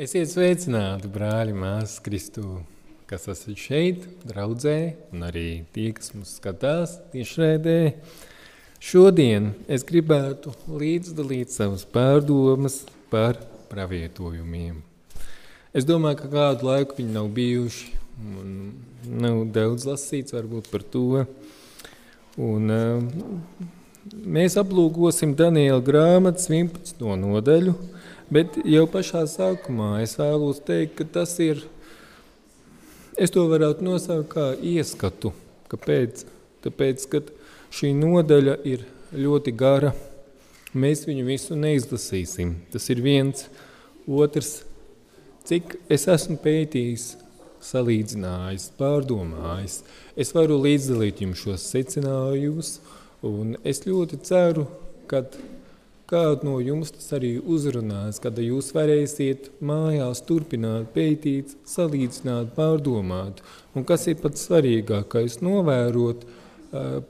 Esiet sveicināti, brāļi, māsas, Kristu, kas esat šeit, draudzē, un arī tie, kas mums skatās tiešraidē. Šodien es gribētu līdzdalīt savas pārdomas par pravietojumiem. Es domāju, ka kādu laiku viņi nav bijuši, un nav daudz lasīts varbūt par to. Un, uh, mēs aplūkosim Daniela grāmatas 11. nodaļu, Bet jau pašā sākumā es vēlos teikt, ka tas ir, es to varētu nosaukt kā ieskatu. Kāpēc? Tāpēc, ka šī nodaļa ir ļoti gara, mēs viņu visu neizlasīsim. Tas ir viens, otrs, cik es esmu pētījis, salīdzinājis, pārdomājis. Es varu līdzdalīt jums šos secinājumus, un es ļoti ceru, ka Kādu no jums tas arī uzrunās, kad jūs varēsiet mājās turpināt pētīt, salīdzināt, pārdomāt. Un kas ir pats svarīgākais, novērot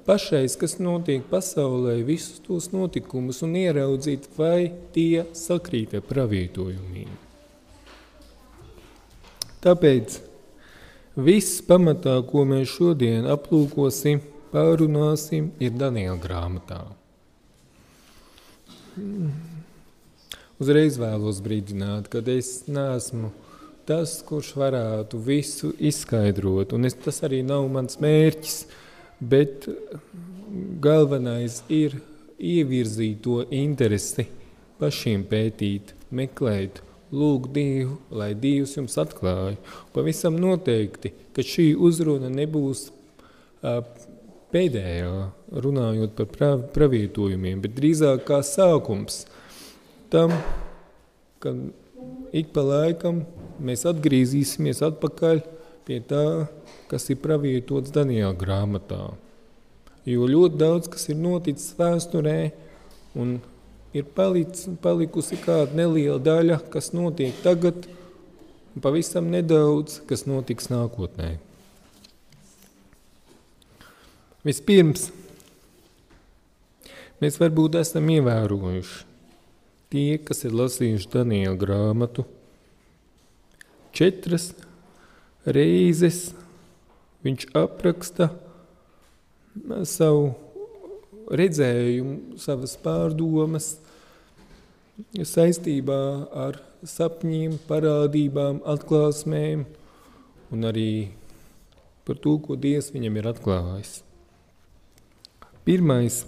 pašais, kas notiek pasaulē, visus tos notikumus un ieraudzīt, vai tie sakrīt ar pravietojumiem. Tāpēc viss pamatā, ko mēs šodien aplūkosim, pārunāsim, ir Daniela grāmatā. Uzreiz vēlos brīdināt, ka es neesmu tas, kurš varētu visu izskaidrot, es, tas arī nav mans mērķis, bet galvenais ir ievirzīt to interesi, pašiem pētīt, meklēt, lūgt Dievu, lai Dievs jums atklāja. Pavisam noteikti, ka šī uzruna nebūs uh, pēdējā, runājot par prav, pravietojumiem, bet drīzāk kā sākums tam, ka ik pa laikam mēs atgriezīsimies atpakaļ pie tā, kas ir pravietots Daniela grāmatā. Jo ļoti daudz, kas ir noticis vēsturē, un ir palic, palikusi kāda neliela daļa, kas notiek tagad, un pavisam nedaudz, kas notiks nākotnē. Vispirms, mēs varbūt esam ievērojuši tie, kas ir lasījuši Daniela grāmatu, četras reizes viņš apraksta savu redzējumu, savas pārdomas saistībā ar sapņiem, parādībām, atklāsmēm un arī par to, ko Dievs viņam ir atklājis. Pirmais,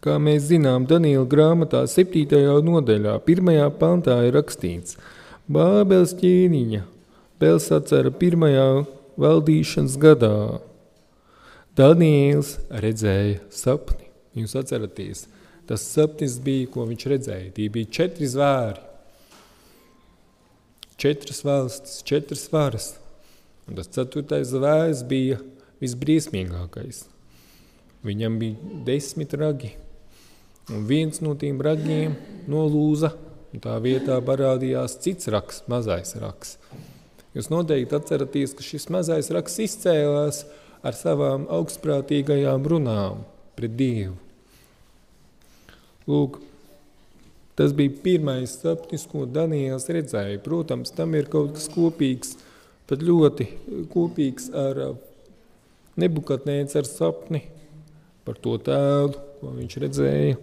kā mēs zinām, Daniela grāmatā 7. nodaļā, 1. pantā ir rakstīts, Bābeles ķīniņa, Belsacera pirmajā valdīšanas gadā. Daniels redzēja sapni. Jūs atceraties, tas sapnis bija, ko viņš redzēja. Tie bija četri zvēri, četras valstis, četras varas. Un tas ceturtais zvērs bija visbriesmīgākais. Viņam bija desmit ragi, un viens no tiem ragiem nolūza, un tā vietā parādījās cits raks, mazais raks. Jūs noteikti atceraties, ka šis mazais raks izcēlās ar savām augstprātīgajām runām pret Dievu. Lūk, tas bija pirmais sapnis, ko Daniels redzēja. Protams, tam ir kaut kas kopīgs, pat ļoti kopīgs ar Nebukatnēts ar sapni, par to tēlu, ko viņš redzēja.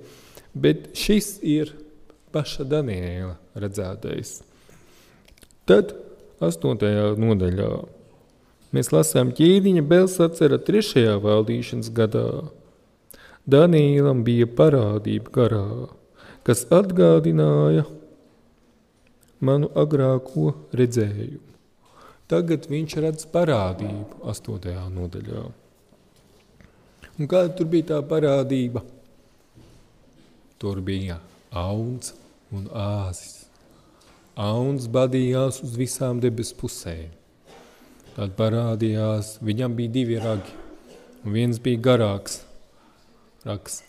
Bet šis ir paša Daniela redzētais. Tad, 8. nodaļā, mēs lasām ķīdiņa Belsacera trešajā valdīšanas gadā. Danielam bija parādība garā, kas atgādināja manu agrāko redzējumu. Tagad viņš redz parādību 8. nodaļā. Un kāda tur bija tā parādība? Tur bija auns un āzis. Auns badījās uz visām debes pusēm. Tad parādījās, viņam bija divi ragi, un viens bija garāks raks.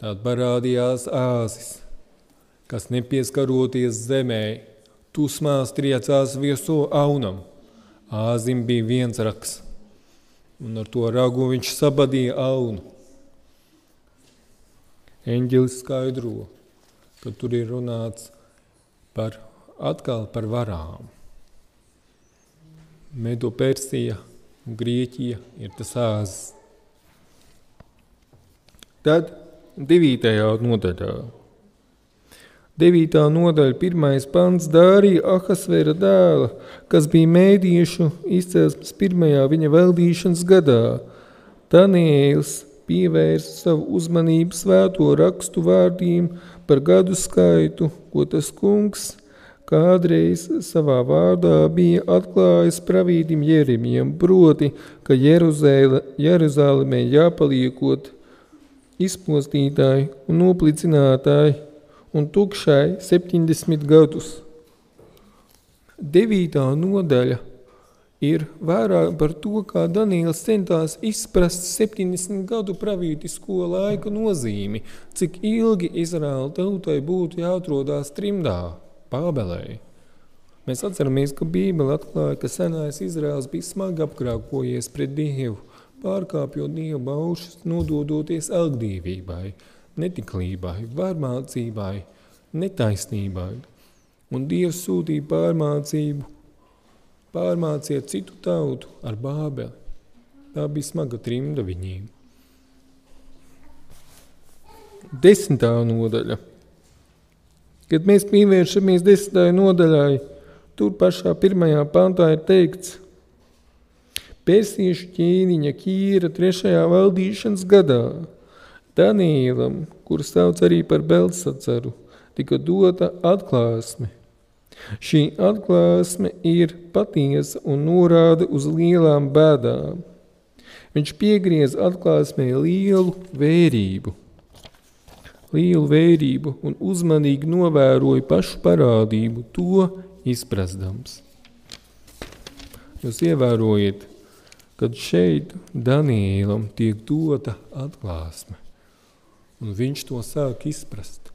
Tad parādījās āzis, kas nepieskaroties zemē, tusmās triecās vieso aunam. Āzim bija viens raks – un ar to ragu viņš sabadīja aunu. Eņģelis skaidro, ka tur ir runāts par atkal par varām. Medo Persija un Grieķija ir tas āzis. Tad devītajā nodaļā. Devītā nodaļa, pirmais pants Dārija Ahasvera dēla, kas bija mēdīšu izcelsmes pirmajā viņa valdīšanas gadā. Daniēls pievērsa savu uzmanību svēto rakstu vārdiem par gadu skaitu, ko tas kungs kādreiz savā vārdā bija atklājis pravīdim Jeremijam, proti, ka Jeruzalemē jāpaliekot izpostītāji un noplicinātāji un tukšai 70 gadus. Devītā nodaļa ir vairāk par to, kā Daniels centās izprast 70 gadu pravītisko laika nozīmi, cik ilgi Izraēla tautai būtu jāatrodās trimdā, Pābelē. Mēs atceramies, ka Bībele atklāja, ka senais Izraels bija smagi apkrākojies pret Dievu, pārkāpjot Dieva baušas, nododoties elgdīvībai, netiklībai, varmācībai, netaisnībai. Un Dievs sūtīja pārmācību, pārmāciet citu tautu ar bābeli. Tā bija smaga trimda viņiem. Desmitā nodaļa. Kad mēs pievēršamies desmitajai nodaļai, tur pašā pirmajā pantā ir teikts, Persiešu ķīniņa Kīra trešajā valdīšanas gadā Danīlam, kuru sauc arī par Belsacaru, tika dota atklāsme. Šī atklāsme ir patiesa un norāda uz lielām bēdām. Viņš piegriez atklāsmē lielu vērību lielu vērību un uzmanīgi novēroja pašu parādību, to izprastams. Jūs ievērojat, kad šeit Danielam tiek dota atklāsme, un viņš to sāk izprast.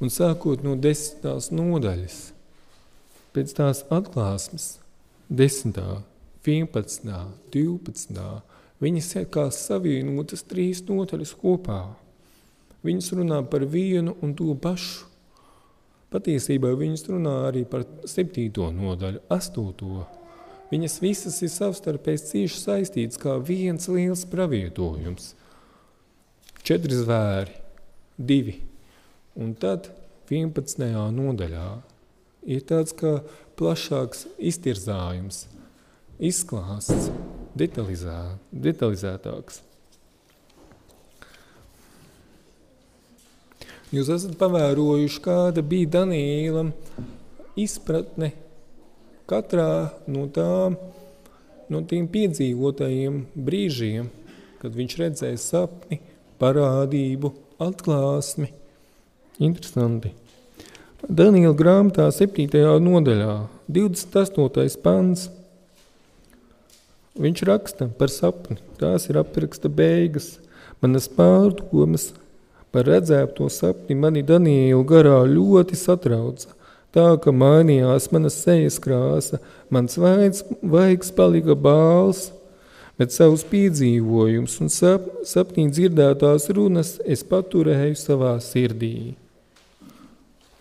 Un sākot no desmitās nodaļas, pēc tās atklāsmes, desmitā, 11, 12, viņas ir kā savienotas trīs nodaļas kopā – Viņas runā par vienu un to pašu. Patiesībā viņas runā arī par septīto nodaļu, astoto. Viņas visas ir savstarpēji cieši saistītas kā viens liels pravietojums. Četri zvēri, divi. Un tad 11. nodaļā ir tāds kā plašāks iztirzājums, izklāsts, detalizē, detalizētāks. Jūs esat pavērojuši, kāda bija Daniēlam izpratne katrā no tām, no tiem piedzīvotajiem brīžiem, kad viņš redzēja sapni, parādību, atklāsmi. Interesanti. Daniela grāmatā 7. nodaļā, 28. pants, viņš raksta par sapni. Tās ir apraksta beigas. Manas pārdomas Par redzēto sapni mani Danielu garā ļoti satrauca. Tā, ka mainījās mana sejas krāsa, mans vaids, vaigs palika bāls, bet savus piedzīvojumus un sap, sapnī dzirdētās runas es paturēju savā sirdī.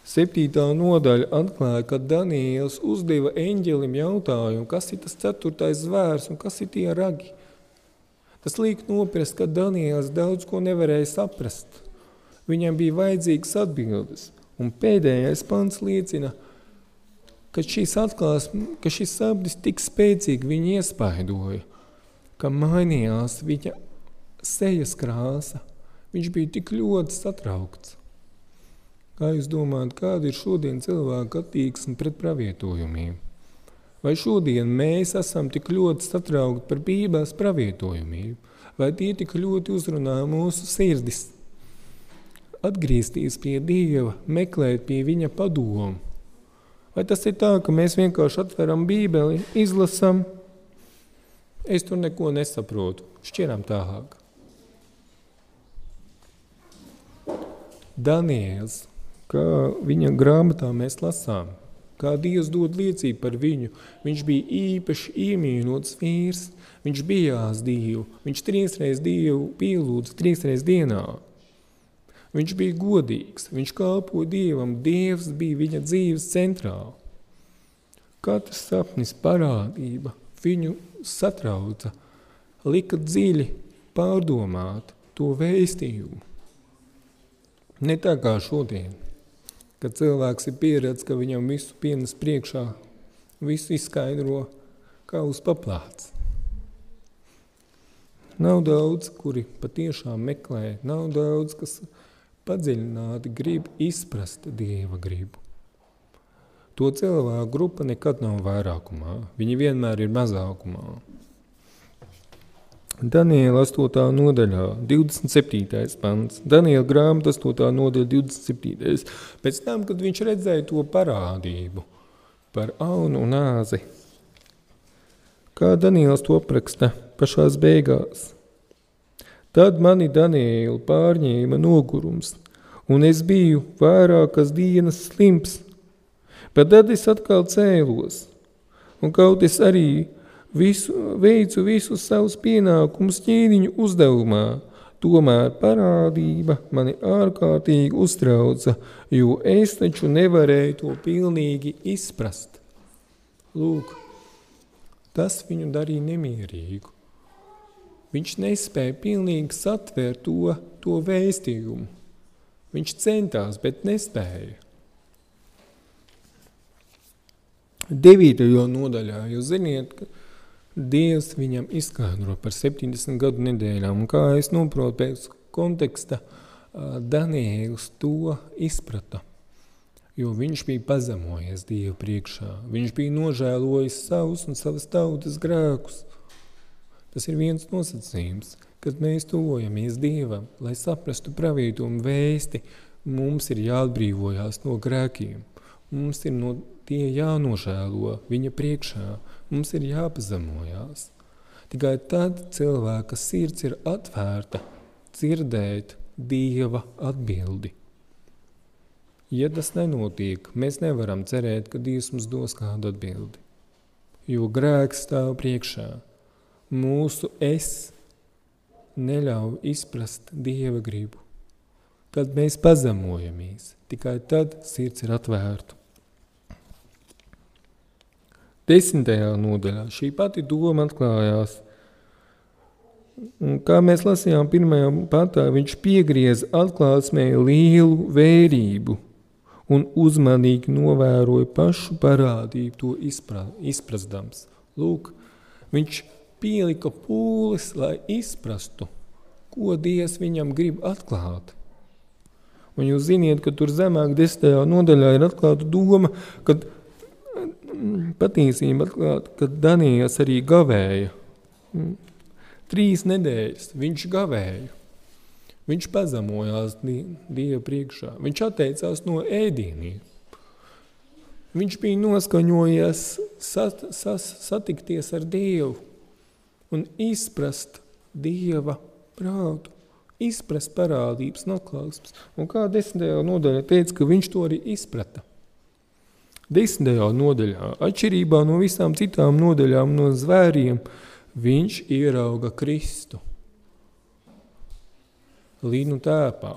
Septītā nodaļa atklāja, ka Daniels uzdeva eņģelim jautājumu, kas ir tas ceturtais zvērs un kas ir tie ragi. Tas liek noprast, ka Daniels daudz ko nevarēja saprast. Viņam bija vajadzīgas atbildes. Un pēdējais pants liecina, ka šīs atklāsmes, ka šis sapnis tik spēcīgi viņu iespaidoja, ka mainījās viņa sejas krāsa. Viņš bija tik ļoti satraukts. Kā jūs domājat, kāda ir šodien cilvēka attieksme pret pravietojumiem? Vai šodien mēs esam tik ļoti satraukti par Bībeles pravietojumiem? Vai tie tik ļoti uzrunā mūsu sirdis? atgriezties pie Dieva, meklēt pie Viņa padomu? Vai tas ir tā, ka mēs vienkārši atveram Bībeli, izlasam, es tur neko nesaprotu, šķiram tālāk. Daniels, kā viņa grāmatā mēs lasām, kā Dievs dod liecību par viņu, viņš bija īpaši iemīnots vīrs, viņš bijās Dievu, viņš trīsreiz Dievu pielūdza trīsreiz dienā. Viņš bija godīgs, viņš kalpoja Dievam, Dievs bija viņa dzīves centrā. katrs sapnis parādība. Viņu satrauca, lika dziļi pārdomāt to vēstījumu. Ne tā kā šodien, kad cilvēks ir pieredzis, ka viņam visu pienes priekšā, visu izskaidro kā uz paplāts. Nav daudz, kuri patiešām meklē, nav daudz, kas padziļināti grib izprast Dieva gribu. To cilvēku grupa nekad nav vairākumā, viņi vienmēr ir mazākumā. Daniela 8. nodaļā, 27. pants, Daniela grāmata 8. nodaļa, 27. Pēc tam, kad viņš redzēja to parādību par aunu un āzi, kā Daniels to apraksta pašās beigās. Tad mani Danielu pārņēma nogurums, un es biju vairākas dienas slims, bet tad es atkal cēlos, un kaut es arī visu, veicu visus savus pienākumus ķīniņu uzdevumā, tomēr parādība mani ārkārtīgi uztrauca, jo es taču nevarēju to pilnīgi izprast. Lūk, tas viņu darīja nemierīgu. Viņš nespēja pilnīgi satvērt to, to vēstījumu. Viņš centās, bet nespēja. 9. nodaļā jūs ziniet, ka Dievs viņam izskaidro par 70 gadu nedēļām, un kā es noprotu pēc konteksta, Daniēls to izprata jo viņš bija pazemojies Dievu priekšā. Viņš bija nožēlojis savus un savas tautas grēkus. Tas ir viens nosacījums, kad mēs tuvojamies Dievam, lai saprastu pravītumu vēsti, mums ir jāatbrīvojās no grēkiem. Mums ir no tie jānožēlo viņa priekšā, mums ir jāpazemojās. Tikai tad cilvēka sirds ir atvērta dzirdēt Dieva atbildi. Ja tas nenotiek, mēs nevaram cerēt, ka Dievs mums dos kādu atbildi. Jo grēks stāv priekšā. Mūsu es neļauj izprast Dieva gribu. Kad mēs pazemojamies, tikai tad sirds ir atvērta. Desmitajā nodaļā šī pati doma atklājās. Un kā mēs lasījām pirmajā patā, viņš piegriez atklāsmē lielu vērību – un uzmanīgi novēroja pašu parādību, to izpra, izprastams. Lūk, viņš pielika pūles, lai izprastu, ko Dievs viņam grib atklāt. Un jūs ziniet, ka tur zemāk desmitajā nodaļā ir atklāta doma, kad patiesība atklāta, ka Danijas arī gavēja. Trīs nedēļas viņš gavēja. Viņš pazemojās Dieva priekšā. Viņš atteicās no ēdieniem. Viņš bija noskaņojies sat, sas, satikties ar Dievu un izprast Dieva prātu, izprast parādības noklāsmes. Un kā desmitajā nodaļā teica, ka viņš to arī izprata. Desmitajā nodaļā, atšķirībā no visām citām nodaļām no zvēriem, viņš ierauga Kristu līnu tēpā.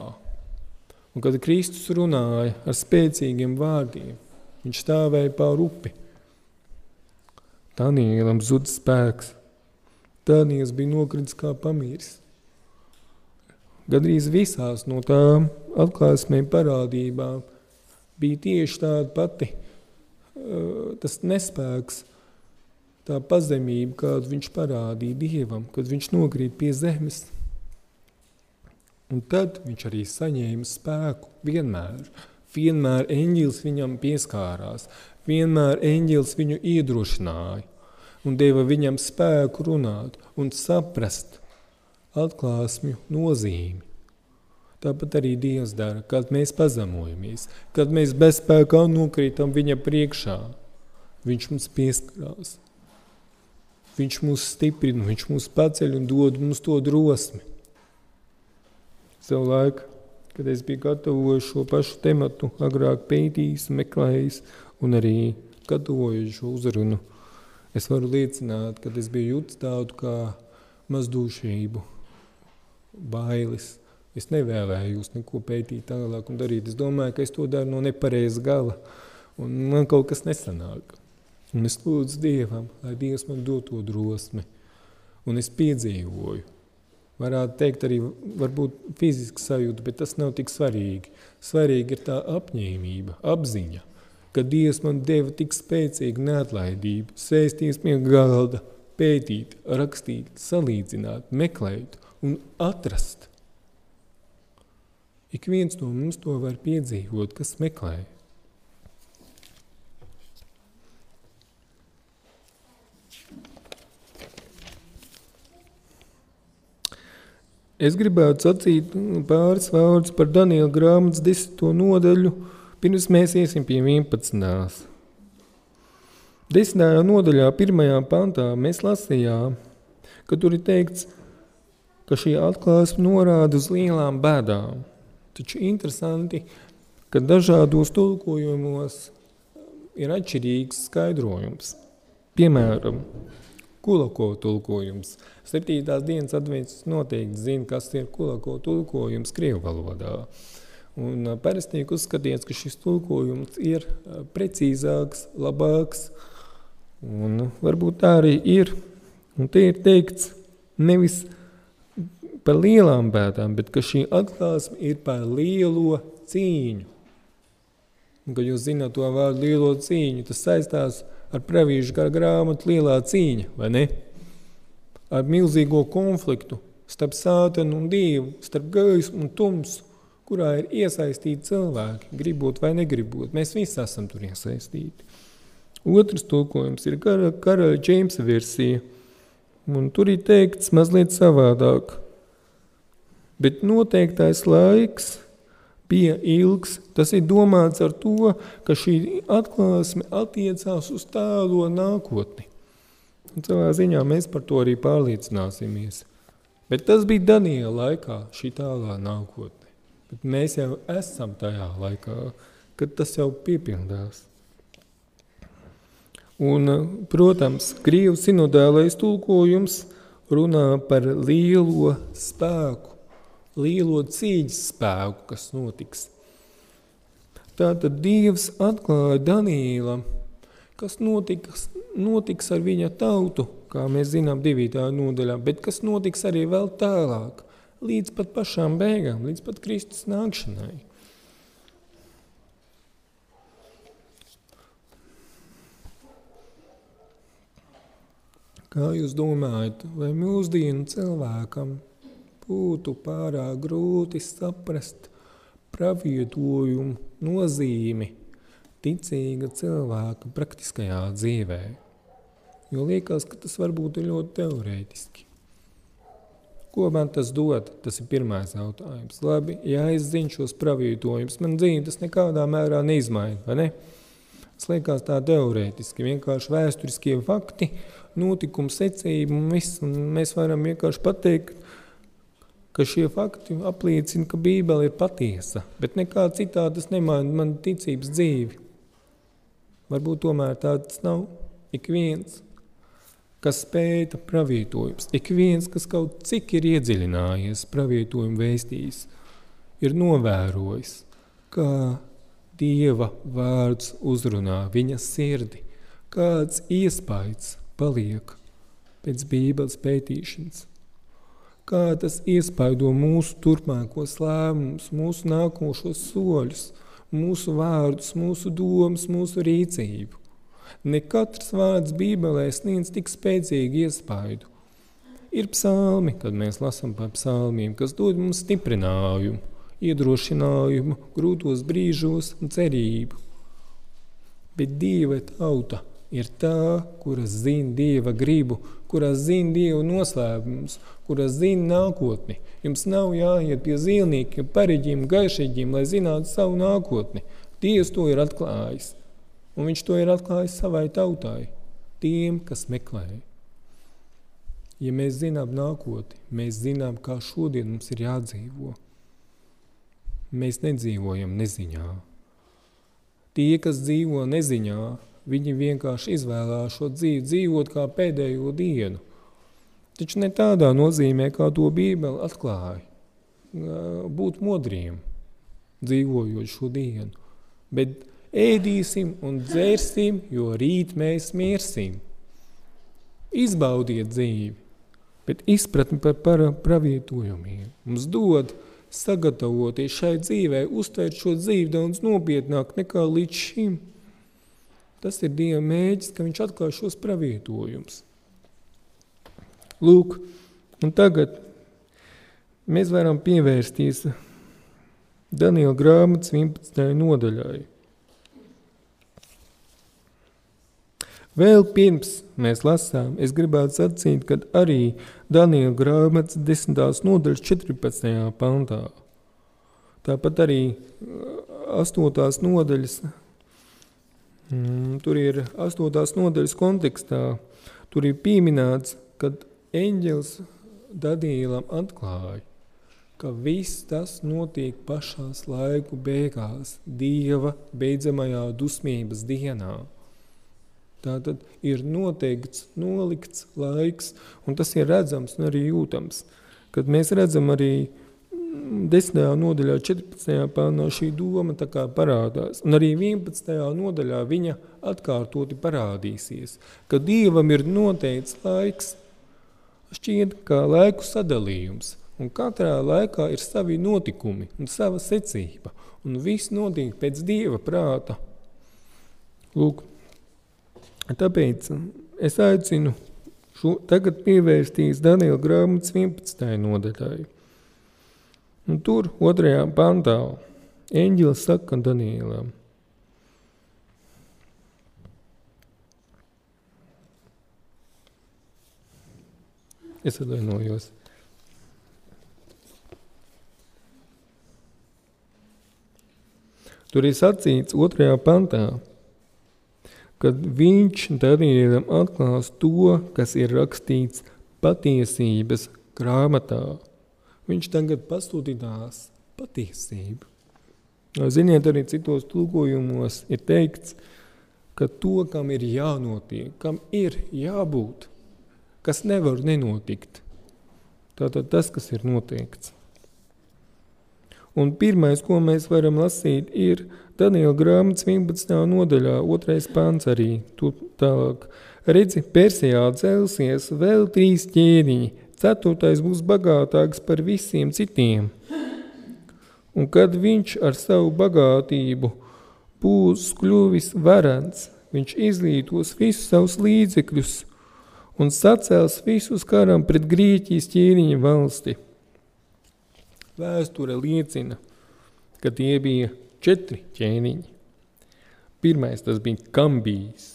Un kad Kristus runāja ar spēcīgiem vārdiem, viņš stāvēja pār upi. Danielam zud spēks. Daniels bija nokritis kā pamīrs. Gadrīz visās no tām atklāsmēm parādībām bija tieši tāda pati tas nespēks, tā pazemība, kādu viņš parādīja Dievam, kad viņš nokrīt pie zemes – Un tad viņš arī saņēma spēku vienmēr. Vienmēr eņģīlis viņam pieskārās, vienmēr eņģīlis viņu iedrošināja un deva viņam spēku runāt un saprast atklāsmju nozīmi. Tāpat arī Dievs dara, kad mēs pazemojamies, kad mēs bezspēkā nokrītam viņa priekšā. Viņš mums pieskarās. Viņš mūs stiprina, viņš mūs paceļ un dod mums to drosmi savu laiku, kad es biju gatavojis šo pašu tematu, agrāk pētījis, meklējis un arī gatavojis šo uzrunu. Es varu liecināt, ka es biju jūtis tādu kā mazdūšību, bailes. Es nevēlējos neko pētīt tālāk un darīt. Es domāju, ka es to daru no nepareiza gala un man kaut kas nesanāk. Un es lūdzu Dievam, lai Dievs man dod to drosmi. Un es piedzīvoju. Varētu teikt arī varbūt fiziski sajūta, bet tas nav tik svarīgi. Svarīgi ir tā apņēmība, apziņa, ka Dievs man deva tik spēcīgu neatlaidību, sēsties pie galda, pētīt, rakstīt, salīdzināt, meklēt un atrast. Ik viens no mums to var piedzīvot, kas meklē. Es gribētu sacīt pāris vārdus par Daniela grāmatas desmito nodaļu, pirms mēs iesim pie 11. Desmitajā nodaļā, pirmajā pantā, mēs lasījām, ka tur ir teikts, ka šī atklāsme norāda uz lielām bēdām. Taču interesanti, ka dažādos tulkojumos ir atšķirīgs skaidrojums. Piemēram, kulako tulkojums. Septītās dienas advents noteikti zina, kas ir kulako tulkojums Krievu valodā. Un parasti tiek uzskatīts, ka šis tulkojums ir precīzāks, labāks, un varbūt tā arī ir. Un te ir teikts nevis par lielām bēdām, bet ka šī atklāsme ir par lielo cīņu. Un, kad jūs zināt to vārdu lielo cīņu, tas saistās ar ar pravīšu gar grāmatu lielā cīņa, vai ne? Ar milzīgo konfliktu starp sātanu un dievu, starp gaismu un tumsu, kurā ir iesaistīti cilvēki, gribot vai negribot. Mēs visi esam tur iesaistīti. Otrs tulkojums ir kara, karaļa Džeimsa versija, un tur ir teikts mazliet savādāk. Bet noteiktais laiks – bija ilgs. Tas ir domāts ar to, ka šī atklāsme attiecās uz tālo nākotni. Un savā ziņā mēs par to arī pārliecināsimies. Bet tas bija Daniela laikā, šī tālā nākotne. Bet mēs jau esam tajā laikā, kad tas jau piepildās. Un, protams, Krievu sinodālais tulkojums runā par lielo spēku, lielo cīņas spēku, kas notiks. Tātad Dievs atklāja Danīlam, kas notiks, notiks ar viņa tautu, kā mēs zinām divītā nodaļā, bet kas notiks arī vēl tālāk, līdz pat pašām beigām, līdz pat Kristus nākšanai. Kā jūs domājat, vai mūsdienu cilvēkam būtu pārāk grūti saprast pravietojumu nozīmi ticīga cilvēka praktiskajā dzīvē. Jo liekas, ka tas varbūt ir ļoti teorētiski. Ko man tas dod? Tas ir pirmais jautājums. Labi, ja es zinu šos pravietojumus, man dzīve tas nekādā mērā neizmaina, vai ne? Tas liekas tā teorētiski, vienkārši vēsturiskie fakti, notikumi secība un viss, un mēs varam vienkārši pateikt, ka šie fakti apliecina, ka Bībele ir patiesa, bet nekā citā tas nemaina man ticības dzīvi. Varbūt tomēr tāds nav. Ik viens, kas pēta pravietojums, ik viens, kas kaut cik ir iedziļinājies pravietojumu vēstījis, ir novērojis, kā Dieva vārds uzrunā viņa sirdi, kāds iespējas paliek pēc Bībeles pētīšanas kā tas iespaido mūsu turpmākos lēmumus, mūsu nākošos soļus, mūsu vārdus, mūsu domas, mūsu rīcību. Ne katrs vārds Bībelē sniedz tik spēcīgu iespaidu. Ir psalmi, kad mēs lasām par psalmiem, kas dod mums stiprinājumu, iedrošinājumu grūtos brīžos un cerību. Bet Dieva tauta ir tā, kuras zina Dieva gribu, kuras zina Dieva noslēpumus, kuras zina nākotni. Jums nav jāiet pie zīlniekiem, pareģiem, gaišeģiem, lai zinātu savu nākotni. Dievs to ir atklājis, un viņš to ir atklājis savai tautai, tiem, kas meklē. Ja mēs zinām nākotni, mēs zinām, kā šodien mums ir jādzīvo. Mēs nedzīvojam neziņā. Tie, kas dzīvo neziņā, Viņi vienkārši izvēlās šo dzīvi, dzīvot kā pēdējo dienu. Taču ne tādā nozīmē, kā to Bībele atklāja. Būt modriem, dzīvojot šo dienu. Bet ēdīsim un dzērsim, jo rīt mēs mirsim. Izbaudiet dzīvi, bet izpratni par pravietojumiem mums dod sagatavoties šai dzīvē, uztvērt šo dzīvi daudz nopietnāk nekā līdz šim. Tas ir Dieva mēģis, ka viņš atklāj šos pravietojumus. Lūk, un tagad mēs varam pievērsties Daniela grāmatas 11. nodaļai. Vēl pirms mēs lasām, es gribētu sacīt, ka arī Daniela grāmatas 10. nodaļas 14. pantā, tāpat arī 8. nodaļas, mm, tur ir 8. nodaļas kontekstā, tur ir pieminēts, kad eņģels Danielam atklāja, ka viss tas notiek pašās laiku beigās, Dieva beidzamajā dusmības dienā. Tā tad ir noteikts, nolikts laiks, un tas ir redzams un arī jūtams. Kad mēs redzam arī 10. nodaļā, 14. pānā šī doma parādās, un arī 11. nodaļā viņa atkārtoti parādīsies, ka Dievam ir noteikts laiks, šķiet kā laiku sadalījums, un katrā laikā ir savi notikumi un sava secība, un viss notiek pēc Dieva prāta. Lūk, Tāpēc es aicinu šo, tagad pievērsties Daniela grāmatas 11. nodaļai. Un tur, otrajā pantā, eņģelis saka Danielam, Es atvainojos. Tur ir sacīts otrajā pantā, kad viņš Danielam atklās to, kas ir rakstīts patiesības grāmatā. Viņš tagad pastudinās patiesību. Ziniet, arī citos tulkojumos ir teikts, ka to, kam ir jānotiek, kam ir jābūt, kas nevar nenotikt. Tātad tas, kas ir noteikts. Un pirmais, ko mēs varam lasīt, ir Daniela grāmatas 11. nodaļā, otrais pants arī tālāk. Redzi, Persijā celsies vēl trīs ķēniņi, ceturtais būs bagātāks par visiem citiem. Un kad viņš ar savu bagātību būs kļuvis varants, viņš izlītos visus savus līdzekļus un sacēls visus karam pret Grieķijas ķēniņa valsti. Vēsture liecina, ka tie bija četri ķēniņi. Pirmais tas bija Kambijs,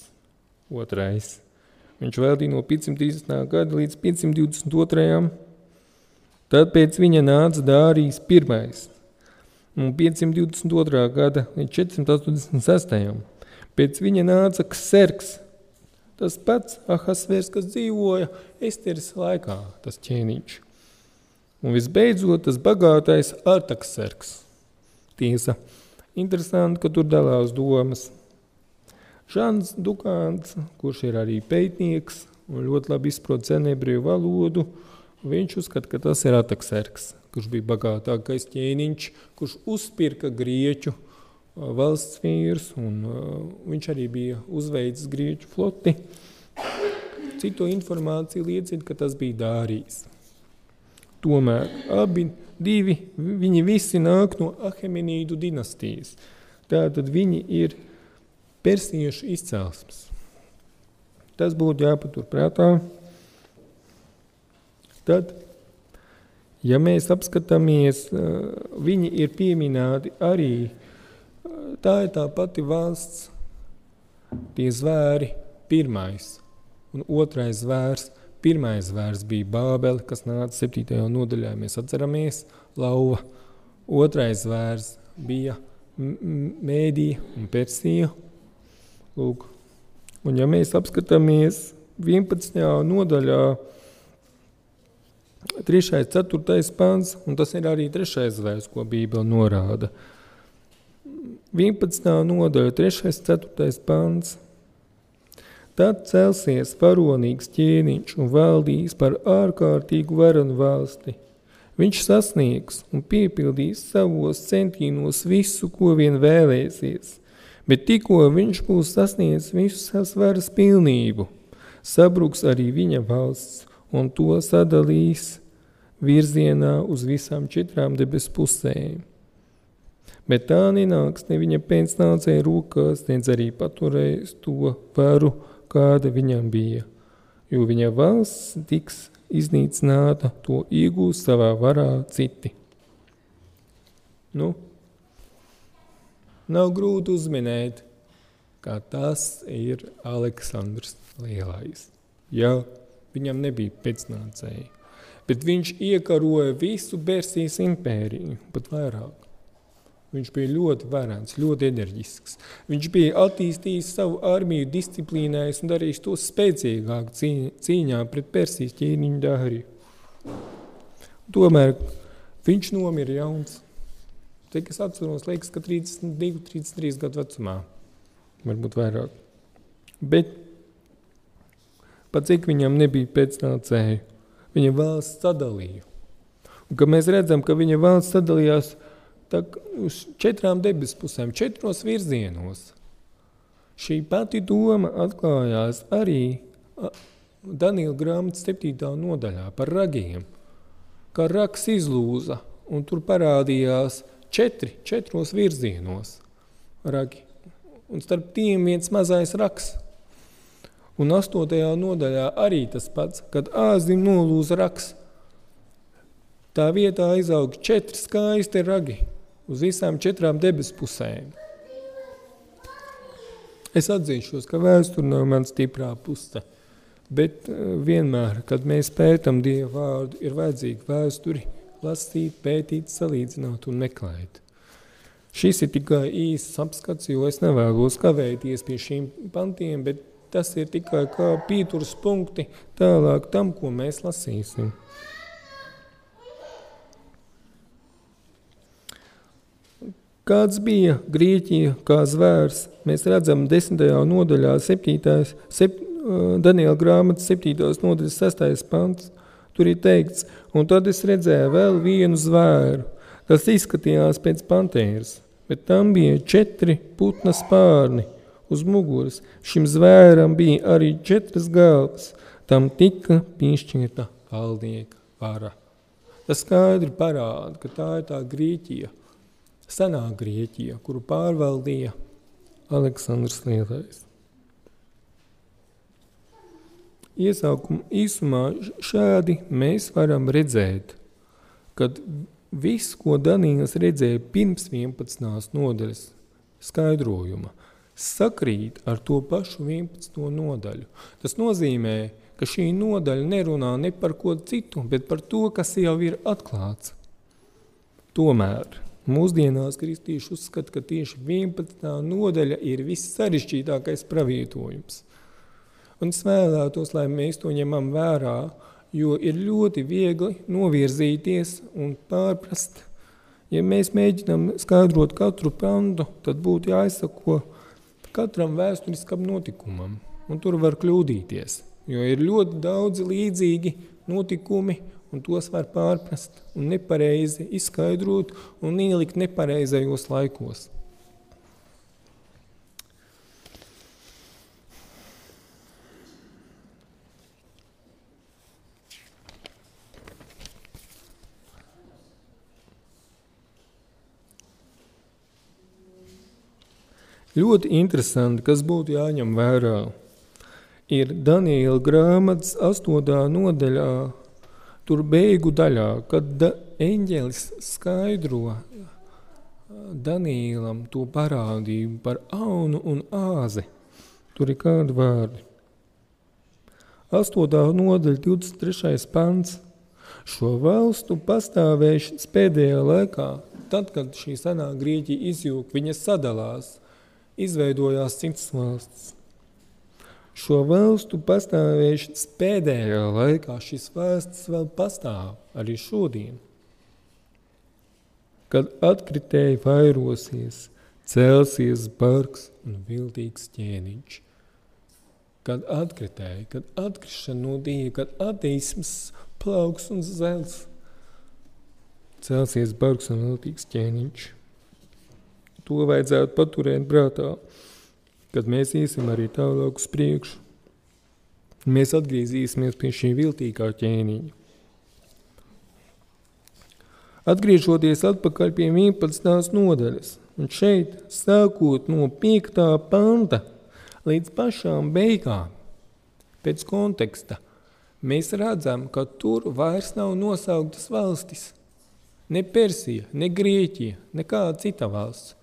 otrais. Viņš valdīja no 530. gada līdz 522. Tad pēc viņa nāca Dārijas pirmais, no 522. gada līdz 486. Pēc viņa nāca Kserks, tas pats Ahasvērs, kas dzīvoja Esteres laikā, tas ķēniņš. Un visbeidzot, tas bagātais Artaksserks. Tiesa, Interesanti, ka tur dalās domas. Žants Dukāns, kurš ir arī pētnieks un ļoti labi izprot senebriju valodu, viņš uzskata, ka tas ir Atakserks, kurš bija bagātākais ķēniņš, kurš uzpirka grieķu valsts vīrs, un uh, viņš arī bija uzveicis grieķu floti. Citu informāciju liecina, ka tas bija Dārijas. Tomēr abi divi, viņi visi nāk no Ahemenīdu dinastijas. Tātad viņi ir persiešu izcelsmes. Tas būtu jāpatur prātā. Tad, ja mēs apskatāmies, viņi ir pieminēti arī, tā ir tā pati valsts, tie zvēri pirmais un otrais zvērs – Pirmais zvērs bija Bābele, kas nāca 7. nodaļā, mēs atceramies, lauva. Otrais zvērs bija Mēdija un Persija. Lūk. Un ja mēs apskatāmies 11. nodaļā, 3. 4. pāns, un tas ir arī 3. zvērs, ko Bībele norāda. 11. nodaļa, 3. 4. pāns. Tad celsies varonīgs ķēniņš un valdīs par ārkārtīgu varanu valsti. Viņš sasniegs un piepildīs savos centienos visu, ko vien vēlēsies, Bet tikko viņš būs sasniedzis visu savas varas pilnību, sabruks arī viņa valsts un to sadalīs virzienā uz visām četrām debes pusēm. Bet tā nenāks ne viņa pēcnācēja rokās, ne arī paturēs to varu, kāda viņam bija, jo viņa valsts tiks iznīcināta, to iegūs savā varā citi. Nu, nav grūti uzminēt, ka tas ir Aleksandrs Lielais. Jā, viņam nebija pēcnācēji, bet viņš iekaroja visu Persijas impēriju, pat vairāk. Viņš bija ļoti varants, ļoti enerģisks. Viņš bija attīstījis savu armiju, disciplīnējis un darījis to spēcīgāk cīņā pret Persijas ķīniņu dāriju. Tomēr viņš nomira jauns. Cik es atceros, liekas, ka 32, 33 gadu vecumā, varbūt vairāk. Bet pat cik viņam nebija pēcnācēju, viņa valsts sadalīja. Un, kad mēs redzam, ka viņa valsts sadalījās uz četrām debesu pusēm, četros virzienos, šī pati doma atklājās arī Daniela grāmatas 7. nodaļā par ragiem, kā raks izlūza, un tur parādījās četri, četros virzienos ragi. Un starp tiem viens mazais raks. Un astotajā nodaļā arī tas pats, kad āzim nolūza raks. Tā vietā izaug četri skaisti ragi uz visām četrām debesu pusēm. Es atzīšos, ka vēsture nav man stiprā puse, bet eh, vienmēr, kad mēs pētam Dievu vārdu, ir vajadzīga vēsturi, lasīt, pētīt, salīdzināt un meklēt. Šis ir tikai īsts apskats, jo es nevēlos kavēties pie šīm pantiem, bet tas ir tikai kā pieturas punkti tālāk tam, ko mēs lasīsim. Kāds bija Grieķija kā zvērs? Mēs redzam 10. nodaļā 7. Sep, Daniela grāmatas 7. nodaļas 6. pants. Tur ir teikts, un tad es redzēju vēl vienu zvēru. Tas izskatījās pēc pantēras, bet tam bija četri putna spārni uz muguras. Šim zvēram bija arī četras galvas. Tam tika piešķirta valdnieka vara. Tas skaidri parāda, ka tā ir tā Grieķija, senā Grieķija, kuru pārvaldīja Aleksandrs Lielais. Iesākuma īsumā šādi mēs varam redzēt, kad viss, ko Danīls redzēja pirms 11. nodaļas skaidrojuma, sakrīt ar to pašu 11. nodaļu. Tas nozīmē, ka šī nodaļa nerunā ne par ko citu, bet par to, kas jau ir atklāts. Tomēr mūsdienās kristieši uzskata, ka tieši 11. nodaļa ir viss sarežģītākais pravietojums – Un es vēlētos, lai mēs to ņemam vērā, jo ir ļoti viegli novirzīties un pārprast. Ja mēs mēģinām skaidrot katru pantu, tad būtu jāizsako katram vēsturiskam notikumam, un tur var kļūdīties, jo ir ļoti daudz līdzīgi notikumi, un tos var pārprast un nepareizi izskaidrot un ielikt nepareizajos laikos. Ļoti interesanti, kas būtu jāņem vērā, ir Daniela grāmatas 8. nodaļā, tur beigu daļā, kad da, eņģelis skaidro Danielam to parādību par aunu un āzi. Tur ir kādi vārdi. 8. nodaļa, 23. pants. Šo valstu pastāvēšanas pēdējā laikā, tad, kad šī senā Grieķija izjūg, viņas sadalās – izveidojās citas valsts. Šo valstu pastāvēšanas pēdējā laikā šis valsts vēl pastāv arī šodien. Kad atkritēji vairosies, celsies bargs un viltīgs ķēniņš. Kad atkritēji, kad atkrišana no Dieva, kad ateisms plauks un zels, celsies bargs un viltīgs ķēniņš. To vajadzētu paturēt prātā, kad mēs iesim arī tālāk uz priekšu. Mēs atgriezīsimies pie šī viltīgā ķēniņa. Atgriežoties atpakaļ pie 11. nodaļas, un šeit sākot no 5. panta līdz pašām beigām, pēc konteksta, mēs redzam, ka tur vairs nav nosauktas valstis. Ne Persija, ne Grieķija, nekāda cita valsts.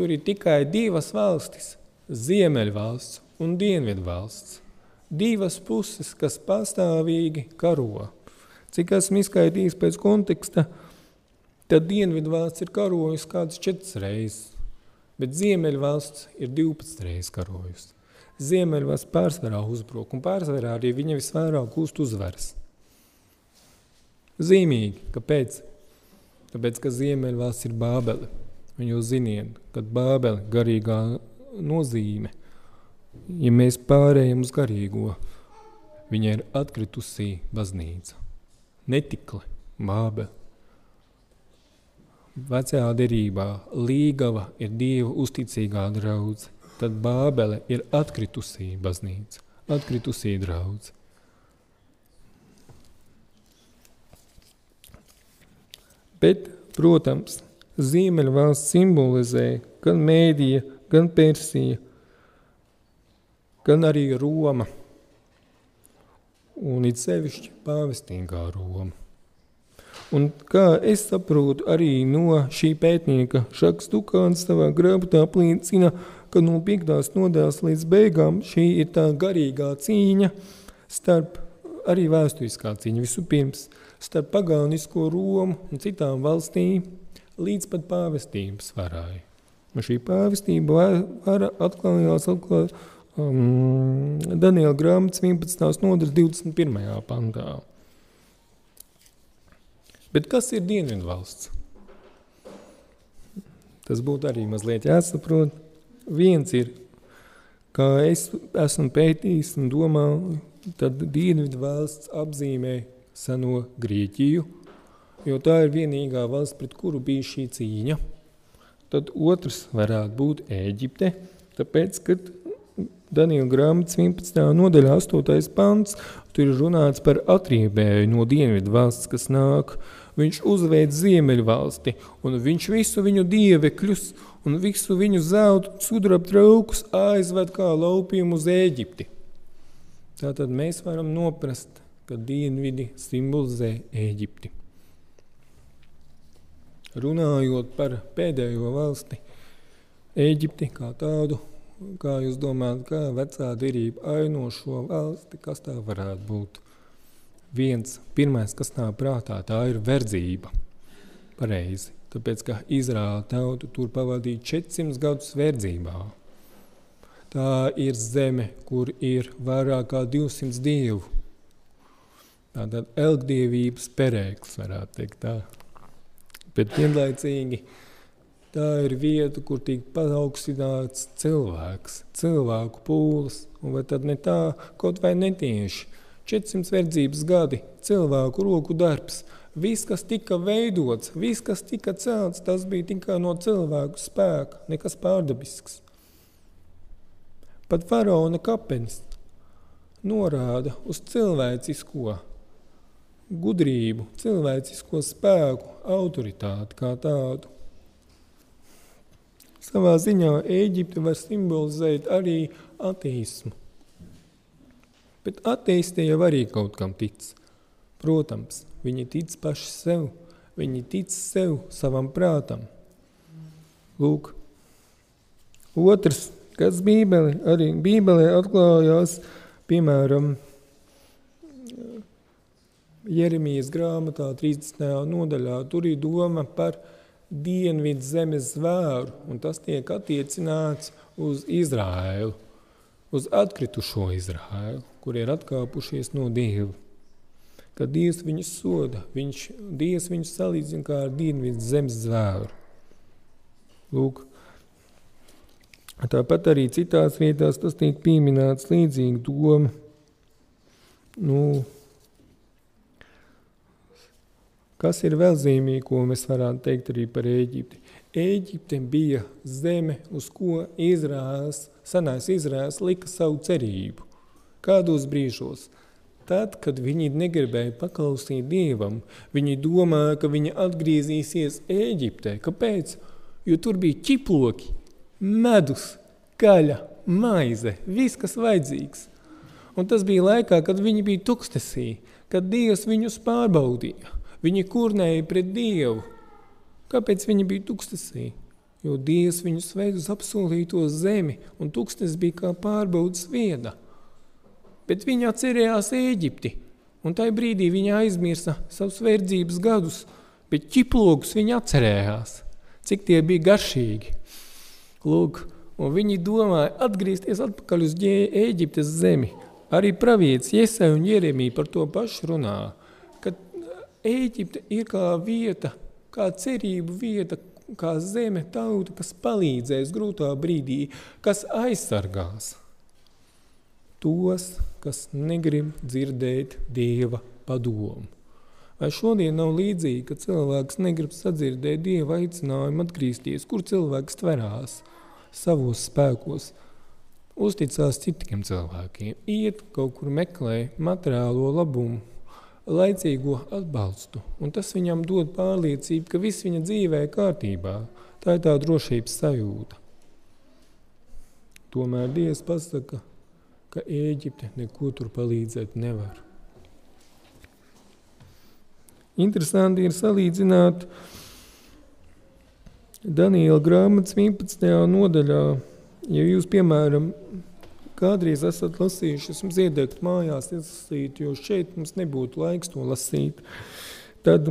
Tur ir tikai divas valstis – Ziemeļvalsts un Dienvidvalsts. Divas puses, kas pastāvīgi karo. Cik esmu izskaidījis pēc konteksta – Tad Dienvidvalsts ir karojusi kādas četras reizes, bet Ziemeļvalsts ir 12 reizes karojusi. Ziemeļvalsts pārsvarā uzbruk, un pārsvarā arī viņa visvairāk gūst uzvaras. Zīmīgi, kāpēc? Tāpēc, ka Ziemeļvalsts ir Bābele. Un jūs ziniet, kad Bābele garīgā nozīme, ja mēs pārējam uz garīgo, viņa ir atkritusī baznīca. Netikle, Bābele. Vecajā derībā Līgava ir Dieva uzticīgā draudze, tad Bābele ir atkritusī baznīca, atkritusī draudze. Bet, protams, Ziemeļvalsts simbolizē gan Mēdija, gan Persija, gan arī Roma, un it sevišķi pāvestīgā Roma. Un kā es saprotu arī no šī pētnieka Šaks Dukāns savā grāmatā apliecina, ka no piektās nodaļas līdz beigām šī ir tā garīgā cīņa starp arī vēsturiskā cīņa vispirms starp pagānisko Romu un citām valstīm līdz pat pāvestības varai. Un šī pāvestība vara atklājās atklāt um, Daniela grāmatas 11. nodaļas 21. pantā. Bet kas ir Dienvidvalsts? Tas būtu arī mazliet jāsaprot. Viens ir, kā es esmu pētījis un domāju, tad Dienvidvalsts apzīmē seno Grieķiju, jo tā ir vienīgā valsts, pret kuru bija šī cīņa. Tad otrs varētu būt Ēģipte, tāpēc, kad Daniela grāmatas 11. nodaļā 8. pants, tur ir runāts par atriebēju no Dienvidu valsts, kas nāk viņš uzveic ziemeļvalsti, un viņš visu viņu dievekļus un visu viņu zeltu sudraba traukus aizved kā laupījumu uz Ēģipti. Tātad mēs varam noprast, ka dienvidi simbolizē Ēģipti. Runājot par pēdējo valsti, Ēģipti kā tādu, kā jūs domājat, kā vecā derība aino šo valsti, kas tā varētu būt? viens, pirmais, kas nāk prātā, tā ir verdzība. Pareizi. Tāpēc, ka Izraēla tauta tur pavadīja 400 gadus verdzībā. Tā ir zeme, kur ir vairāk kā 200 dievu. Tātad elgdievības perēklis, varētu teikt tā. Bet vienlaicīgi tā ir vieta, kur tiek paaugstināts cilvēks, cilvēku pūles, vai tad ne tā, kaut vai netieši. 400 verdzības gadi, cilvēku roku darbs, viss, kas tika veidots, viss, kas tika celts, tas bija tikai no cilvēku spēka, nekas pārdabisks. Pat faraona kapenis norāda uz cilvēcisko gudrību, cilvēcisko spēku, autoritāti kā tādu. Savā ziņā Ēģipte var simbolizēt arī ateismu. Bet ateisti jau arī kaut kam tic. Protams, viņi tic paši sev, viņi tic sev, savam prātam. Lūk, otrs, kas bībeli, arī bībelē atklājās, piemēram, Jeremijas grāmatā 30. nodaļā, tur ir doma par dienvidu zemes zvēru, un tas tiek attiecināts uz Izrāēlu, uz atkritušo Izrāēlu kur ir atkāpušies no Dieva. Kad Dievs viņus soda, viņš, Dievs viņus salīdzina kā ar dienvidu zemes zvēru. Lūk, tāpat arī citās vietās tas tiek pieminēts līdzīgi doma. Nu, kas ir vēl zīmīgi, ko mēs varētu teikt arī par Ēģipti? Ēģipte bija zeme, uz ko Izraels, senais Izraels lika savu cerību. Kādos brīžos? Tad, kad viņi negribēja paklausīt Dievam, viņi domāja, ka viņi atgriezīsies Ēģiptē. Kāpēc? Jo tur bija ķiploki, medus, gaļa, maize, viss, kas vajadzīgs. Un tas bija laikā, kad viņi bija tuksnesī, kad Dievs viņus pārbaudīja. Viņi kurnēja pret Dievu. Kāpēc viņi bija tuksnesī? Jo Dievs viņus veid uz apsolīto zemi, un tūkstnes bija kā pārbaudas viena. Bet viņi atcerējās Ēģipti, un tajā brīdī viņi aizmirsa savus verdzības gadus, bet ķiplogus viņi atcerējās, cik tie bija garšīgi. Lūk, un viņi domāja atgriezties atpakaļ uz Ēģiptes zemi. Arī pravietis Iesai un Jeremija par to pašu runā, ka Ēģipte ir kā vieta, kā cerību vieta, kā zeme tauta, kas palīdzēs grūtā brīdī, kas aizsargās tos, kas negrib dzirdēt Dieva padomu. Vai šodien nav līdzīgi, ka cilvēks negrib sadzirdēt Dieva aicinājumu atgriezties, kur cilvēks tverās savos spēkos, uzticās citiem cilvēkiem, iet kaut kur meklē materiālo labumu, laicīgo atbalstu, un tas viņam dod pārliecību, ka viss viņa dzīvē ir kārtībā. Tā ir tā drošības sajūta. Tomēr Dievs pasaka, ka Ēģipte neko tur palīdzēt nevar. Interesanti ir salīdzināt Daniela grāmatas 11. nodaļā, ja jūs, piemēram, kādreiz esat lasījuši, esmu ziedegt mājās, izlasīt, jo šeit mums nebūtu laiks to lasīt. Tad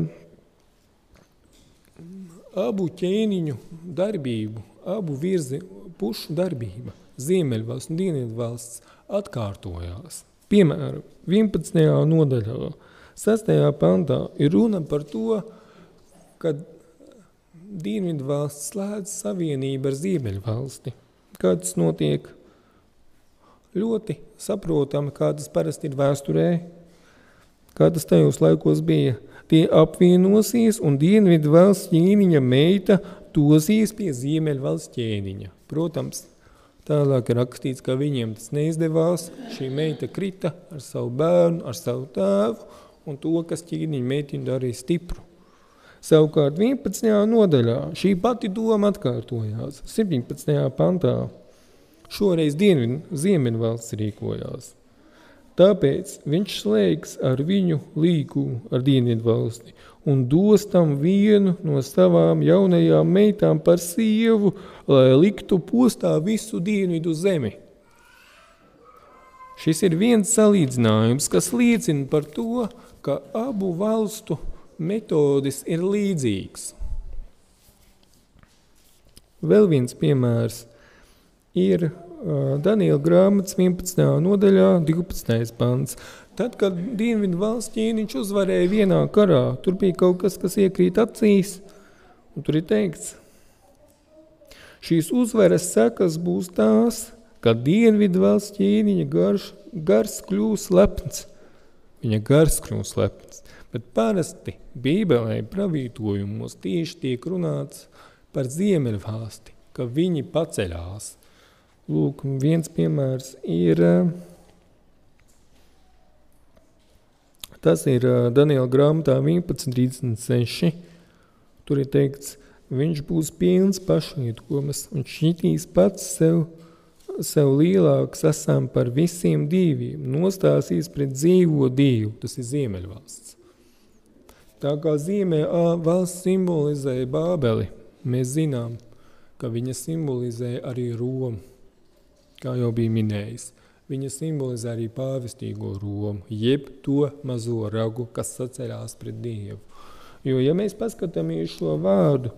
abu ķēniņu darbību, abu virzi pušu darbība, Ziemeļvalsts un Dienvidvalsts atkārtojās. Piemēram, 11. nodaļā, 6. pantā ir runa par to, ka Dienvidvalsts slēdz savienību ar Ziemeļvalsti. Kā tas notiek? Ļoti saprotami, kā tas parasti ir vēsturē, kā tas tajos laikos bija. Tie apvienosies un dienvidu valsts ķēniņa meita dosies pie ziemeļu valsts ķēniņa. Protams, tālāk ir rakstīts, ka viņiem tas neizdevās. Šī meita krita ar savu bērnu, ar savu tēvu un to, kas ķēniņa meitiņu darīja stipru. Savukārt 11. nodaļā šī pati doma atkārtojās 17. pantā. Šoreiz ziemeļvalsts rīkojās. Tāpēc viņš slēgs ar viņu līgumu ar dienvidu valsti un dos tam vienu no savām jaunajām meitām par sievu, lai liktu postā visu dienvidu zemi. Šis ir viens salīdzinājums, kas liecina par to, ka abu valstu metodes ir līdzīgs. Vēl viens piemērs ir Daniela grāmatas 11. nodaļā, 12. pants. Tad, kad Dienvidu valsts ķīniņš uzvarēja vienā karā, tur bija kaut kas, kas iekrīt acīs, un tur ir teikts, šīs uzvaras sekas būs tās, ka Dienvidu valsts ķīniņa garš, gars kļūs lepns. Viņa gars kļūs lepns. Bet parasti Bībelē pravītojumos tieši tiek runāts par Ziemeļvalsti, ka viņi paceļās. Lūk, viens piemērs ir, tas ir Daniela grāmatā 11.36. Tur ir teikts, viņš būs pilns pašnietkomas un šķitīs pats sev, sev lielāks esam par visiem diviem, nostāsīs pret dzīvo dievu, tas ir Ziemeļvalsts. Tā kā Ziemē valsts simbolizēja Bābeli, mēs zinām, ka viņa simbolizē arī Romu kā jau bija minējis. Viņa simbolizē arī pāvestīgo Romu, jeb to mazo ragu, kas saceļās pret Dievu. Jo, ja mēs paskatāmies šo vārdu,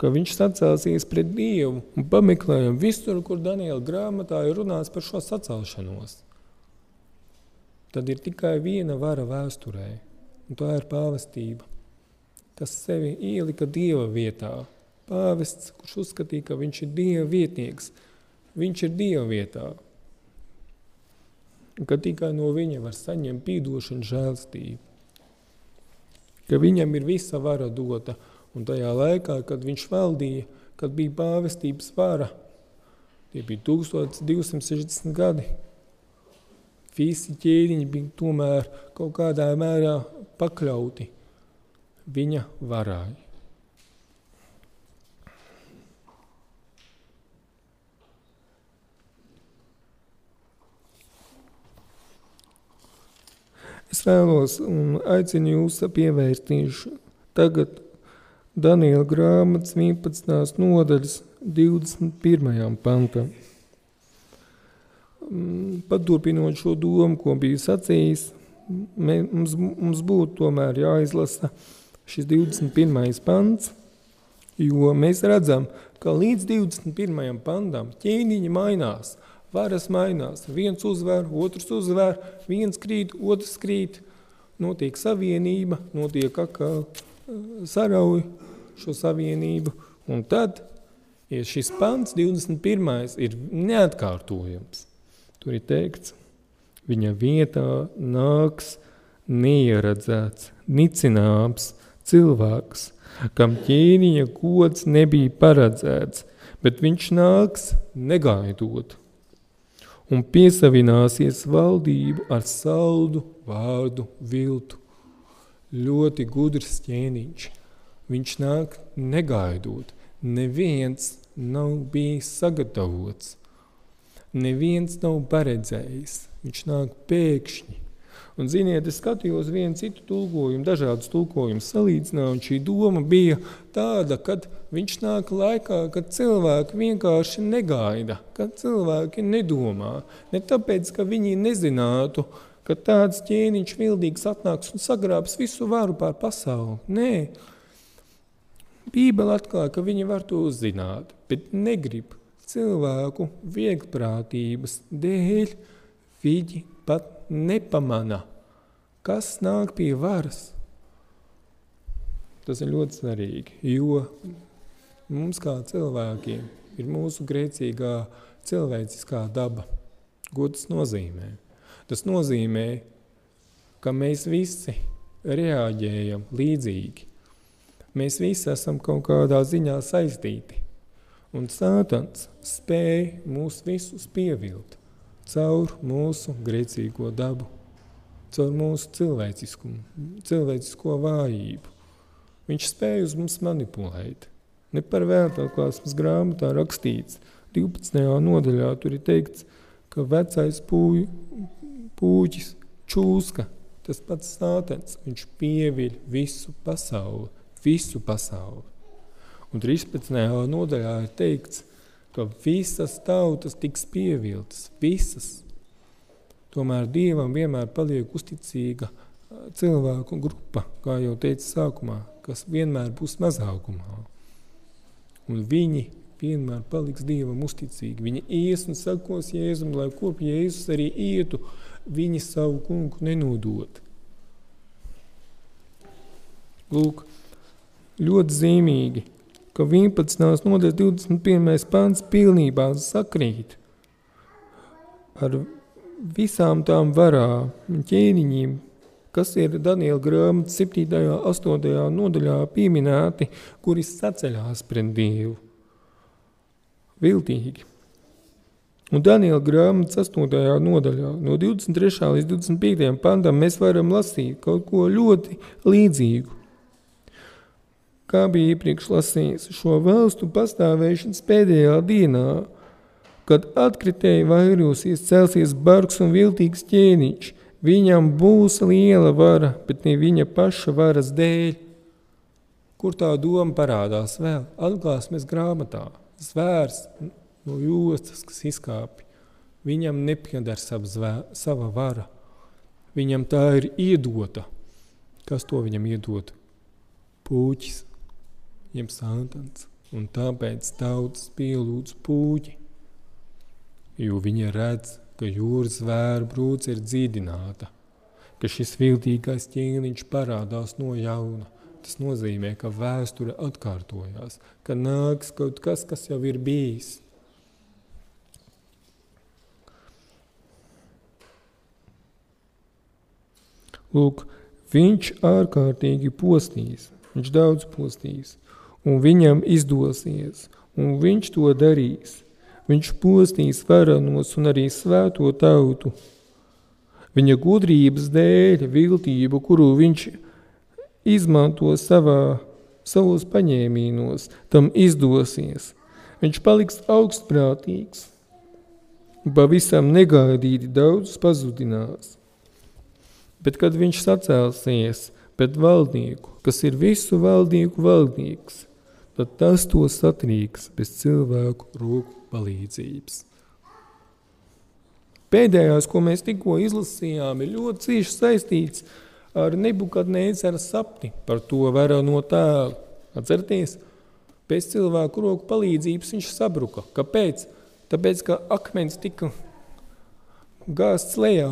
ka viņš sacēlsies pret Dievu un pameklējam visur, kur Daniela grāmatā ir runāts par šo sacelšanos, tad ir tikai viena vara vēsturē, un tā ir pāvestība. Tas sevi ielika Dieva vietā. Pāvests, kurš uzskatīja, ka viņš ir Dieva vietnieks – Viņš ir Dieva vietā. Ka tikai no viņa var saņemt pīdošanu žēlstību. Ka viņam ir visa vara dota. Un tajā laikā, kad viņš valdīja, kad bija pāvestības vara. Tie bija 1260 gadi. Visi ķēniņi bija tomēr kaut kādā mērā pakļauti viņa varai. Es vēlos un aicinu jūs pievērstīšu tagad Daniela grāmatas 11. nodaļas 21. pantam. Mm, paturpinot šo domu, ko biju sacījis, mums, mums būtu tomēr jāizlasa šis 21. pants, jo mēs redzam, ka līdz 21. pantam ķēniņi mainās – varas mainās. Viens uzvar, otrs uzvar, viens krīt, otrs krīt. Notiek savienība, notiek atkal sarauj šo savienību. Un tad ja šis pants, 21. ir neatkārtojams. Tur ir teikts, viņa vietā nāks neieredzēts, nicināms cilvēks, kam ķēniņa kods nebija paredzēts, bet viņš nāks negaidot un piesavināsies valdību ar saldu vārdu viltu. Ļoti gudrs ķēniņš. Viņš nāk negaidot. Neviens nav bijis sagatavots. Neviens nav paredzējis. Viņš nāk pēkšņi. Un, ziniet, es skatījos vienu citu tulkojumu, dažādus tulkojumus salīdzināju, un šī doma bija tāda, ka viņš nāk laikā, kad cilvēki vienkārši negaida, kad cilvēki nedomā. Ne tāpēc, ka viņi nezinātu, ka tāds ķēniņš vildīgs atnāks un sagrābs visu varu pār pasauli. Nē, Bībele atklāja, ka viņi var to uzzināt, bet negrib cilvēku vieglprātības dēļ viņi pat nepamana kas nāk pie varas. Tas ir ļoti svarīgi, jo mums kā cilvēkiem ir mūsu grēcīgā cilvēciskā daba. Ko tas nozīmē? Tas nozīmē, ka mēs visi reaģējam līdzīgi. Mēs visi esam kaut kādā ziņā saistīti. Un sātans spēja mūs visus pievilt caur mūsu grēcīgo dabu caur mūsu cilvēciskumu, cilvēcisko vājību. Viņš spēja uz mums manipulēt. Ne par vēltu atklāsmes grāmatā rakstīts, 12. nodaļā tur ir teikts, ka vecais pūj, pūķis čūska, tas pats sātens, viņš pieviļ visu pasauli, visu pasauli. Un 13. nodaļā ir teikts, ka visas tautas tiks pieviltas, visas, Tomēr Dievam vienmēr paliek uzticīga cilvēku grupa, kā jau teicu sākumā, kas vienmēr būs mazākumā. Un viņi vienmēr paliks Dievam uzticīgi. Viņi ies un sakos Jēzum, lai kur Jēzus arī ietu, viņi savu kungu nenodot. Lūk, ļoti zīmīgi, ka 11. nodaļas 21. pants pilnībā sakrīt ar visām tām varām un ķēniņiem, kas ir Daniela grāmatas 7. un 8. nodaļā pieminēti, kuri saceļās pret Dievu. Viltīgi. Un Daniela grāmatas 8. nodaļā no 23. līdz 25. pantam mēs varam lasīt kaut ko ļoti līdzīgu. Kā bija iepriekš lasījis, šo valstu pastāvēšanas pēdējā dienā – Kad atkritēji vairosies, celsies bargs un viltīgs ķēniņš, viņam būs liela vara, bet ne viņa paša varas dēļ. Kur tā doma parādās vēl? Atklāsmes grāmatā. Zvērs no jostas, kas izkāpj. Viņam nepiedar sava vara. Viņam tā ir iedota. Kas to viņam iedod? Pūķis, jeb sātans. Un tāpēc tautas pielūdz pūķi jo viņa redz, ka jūras zvēru brūce ir dzīdināta, ka šis viltīgais ķēniņš parādās no jauna. Tas nozīmē, ka vēsture atkārtojās, ka nāks kaut kas, kas jau ir bijis. Lūk, viņš ārkārtīgi postīs, viņš daudz postīs, un viņam izdosies, un viņš to darīs. Viņš postīs varanos un arī svēto tautu. Viņa gudrības dēļ, viltību, kuru viņš izmanto savā, savos paņēmienos, tam izdosies. Viņš paliks augstprātīgs, pavisam negaidīti daudz pazudinās. Bet kad viņš sacēlsies pret valdnieku, kas ir visu valdnieku valdnieks, tad tas to satrīks bez cilvēku roku palīdzības. Pēdējais, ko mēs tikko izlasījām, ir ļoti cieši saistīts ar nebukadnēceru sapni par to vērā no tēla. Atcerieties, pēc cilvēku roku palīdzības viņš sabruka. Kāpēc? Tāpēc, ka akmens tika gāzts lejā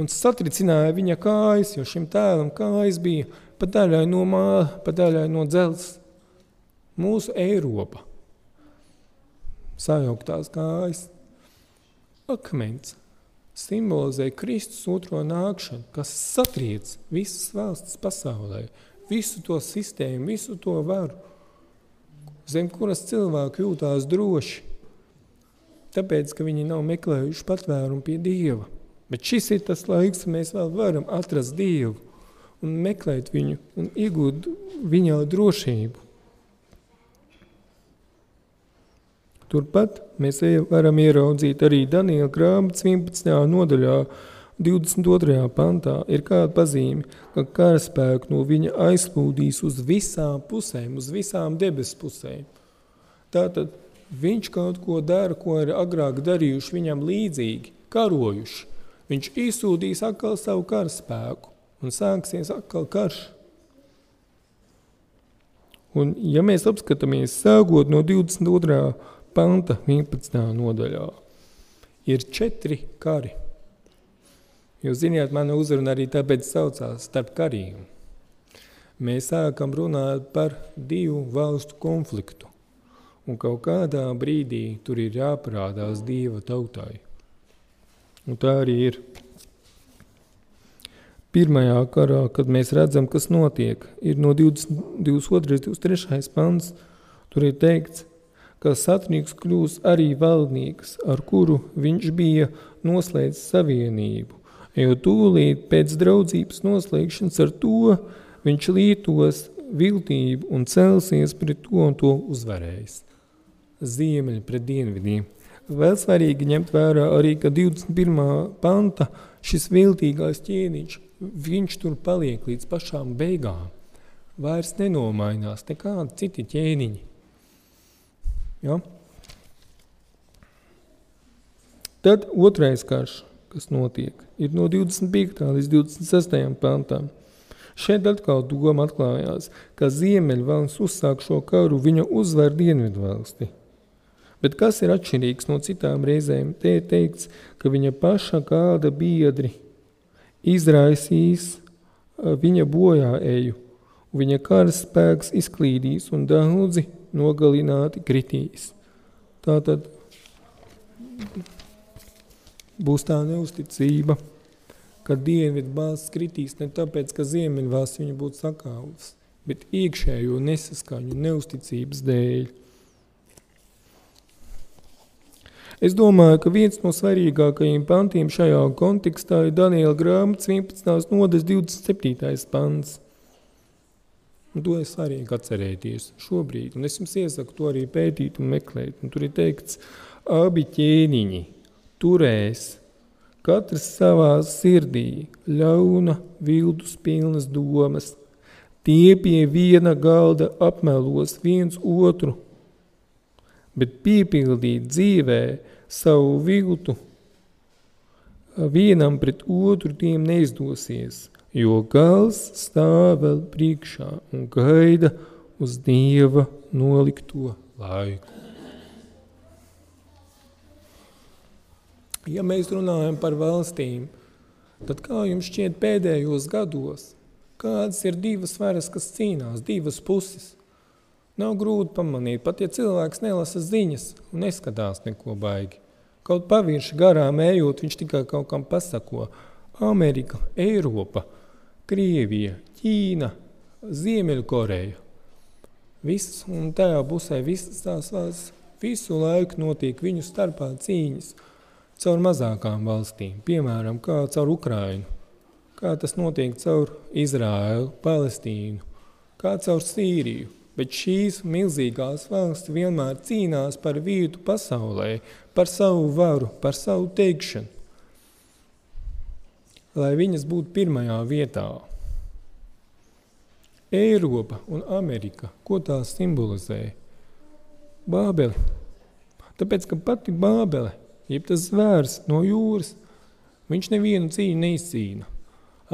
un satricināja viņa kājas, jo šim tēlam kājas bija pa daļai no māla, pa daļai no dzelzs. Mūsu Eiropa sajauktās kājas. Akmens simbolizē Kristus otro nākšanu, kas satriec visas valstis pasaulē, visu to sistēmu, visu to varu, zem kuras cilvēki jūtās droši, tāpēc, ka viņi nav meklējuši patvērumu pie Dieva. Bet šis ir tas laiks, kad mēs vēl varam atrast Dievu un meklēt viņu un iegūt viņā drošību. Turpat mēs varam ieraudzīt arī Daniela grāmatas 11. nodaļā, 22. pantā ir kāda pazīme, ka karaspēku no viņa aizplūdīs uz visām pusēm, uz visām debesu pusēm. Tātad viņš kaut ko dara, ko ir agrāk darījuši viņam līdzīgi, karojuši. Viņš izsūdīs atkal savu karaspēku un sāksies atkal karš. Un ja mēs apskatāmies sākot no 22 panta 11. nodaļā ir četri kari. Jūs zināt, mana uzruna arī tāpēc saucās starp kariem. Mēs sākam runāt par divu valstu konfliktu, un kaut kādā brīdī tur ir jāparādās Dieva tautai. Un tā arī ir. Pirmajā karā, kad mēs redzam, kas notiek, ir no 20, 22. 23. pants, tur ir teikts, ka satnīgs kļūs arī valdnieks, ar kuru viņš bija noslēdzis savienību, jo tūlīt pēc draudzības noslēgšanas ar to viņš lītos viltību un celsies pret to un to uzvarējis. Ziemeļi pret dienvidiem. Vēl svarīgi ņemt vērā arī, ka 21. panta šis viltīgais ķēniņš, viņš tur paliek līdz pašām beigām. Vairs nenomainās nekādi citi ķēniņi. Ja? Tad otrais karš, kas notiek, ir no 25. līdz 26. pantam. Šeit atkal doma atklājās, ka Ziemeļvalsts uzsāk šo karu, viņa uzvar Dienvidvalsti. Bet kas ir atšķirīgs no citām reizēm? Te ir teikts, ka viņa paša kāda biedri izraisīs viņa bojā eju, viņa karas spēks izklīdīs, un daudzi nogalināti kritīs. Tā tad būs tā neusticība, ka dienvidu balsts kritīs ne tāpēc, ka ziemeļvalsts viņu būtu sakāvus, bet iekšējo nesaskaņu neusticības dēļ. Es domāju, ka viens no svarīgākajiem pantiem šajā kontekstā ir Daniela grāmatas 11. nodes 27. pants. Un to ir svarīgi atcerēties šobrīd. Un es jums iesaku to arī pētīt un meklēt. Un tur ir teikts, abi ķēniņi turēs katrs savā sirdī ļauna, vildus pilnas domas. Tie pie viena galda apmelos viens otru, bet piepildīt dzīvē savu viltu vienam pret otru tiem neizdosies – jo gals stāv vēl priekšā un gaida uz Dieva nolikto laiku. Ja mēs runājam par valstīm, tad kā jums šķiet pēdējos gados, kādas ir divas varas, kas cīnās, divas puses? Nav grūti pamanīt, pat ja cilvēks nelasa ziņas un neskatās neko baigi. Kaut pavirši garām ejot, viņš tikai kaut kam pasako. Amerika, Eiropa – Krievija, Ķīna, Ziemeļkoreja. Viss, un tajā pusē visas tās valsts visu laiku notiek viņu starpā cīņas caur mazākām valstīm, piemēram, kā caur Ukrainu, kā tas notiek caur Izrāēlu, Palestīnu, kā caur Sīriju. Bet šīs milzīgās valsts vienmēr cīnās par vietu pasaulē, par savu varu, par savu teikšanu. Lai viņas būtu pirmajā vietā. Eiropa un Amerika, ko tā simbolizē? Bābeli. Tāpēc, ka pati Bābele, jeb tas zvērs no jūras, viņš nevienu cīņu neizcīna.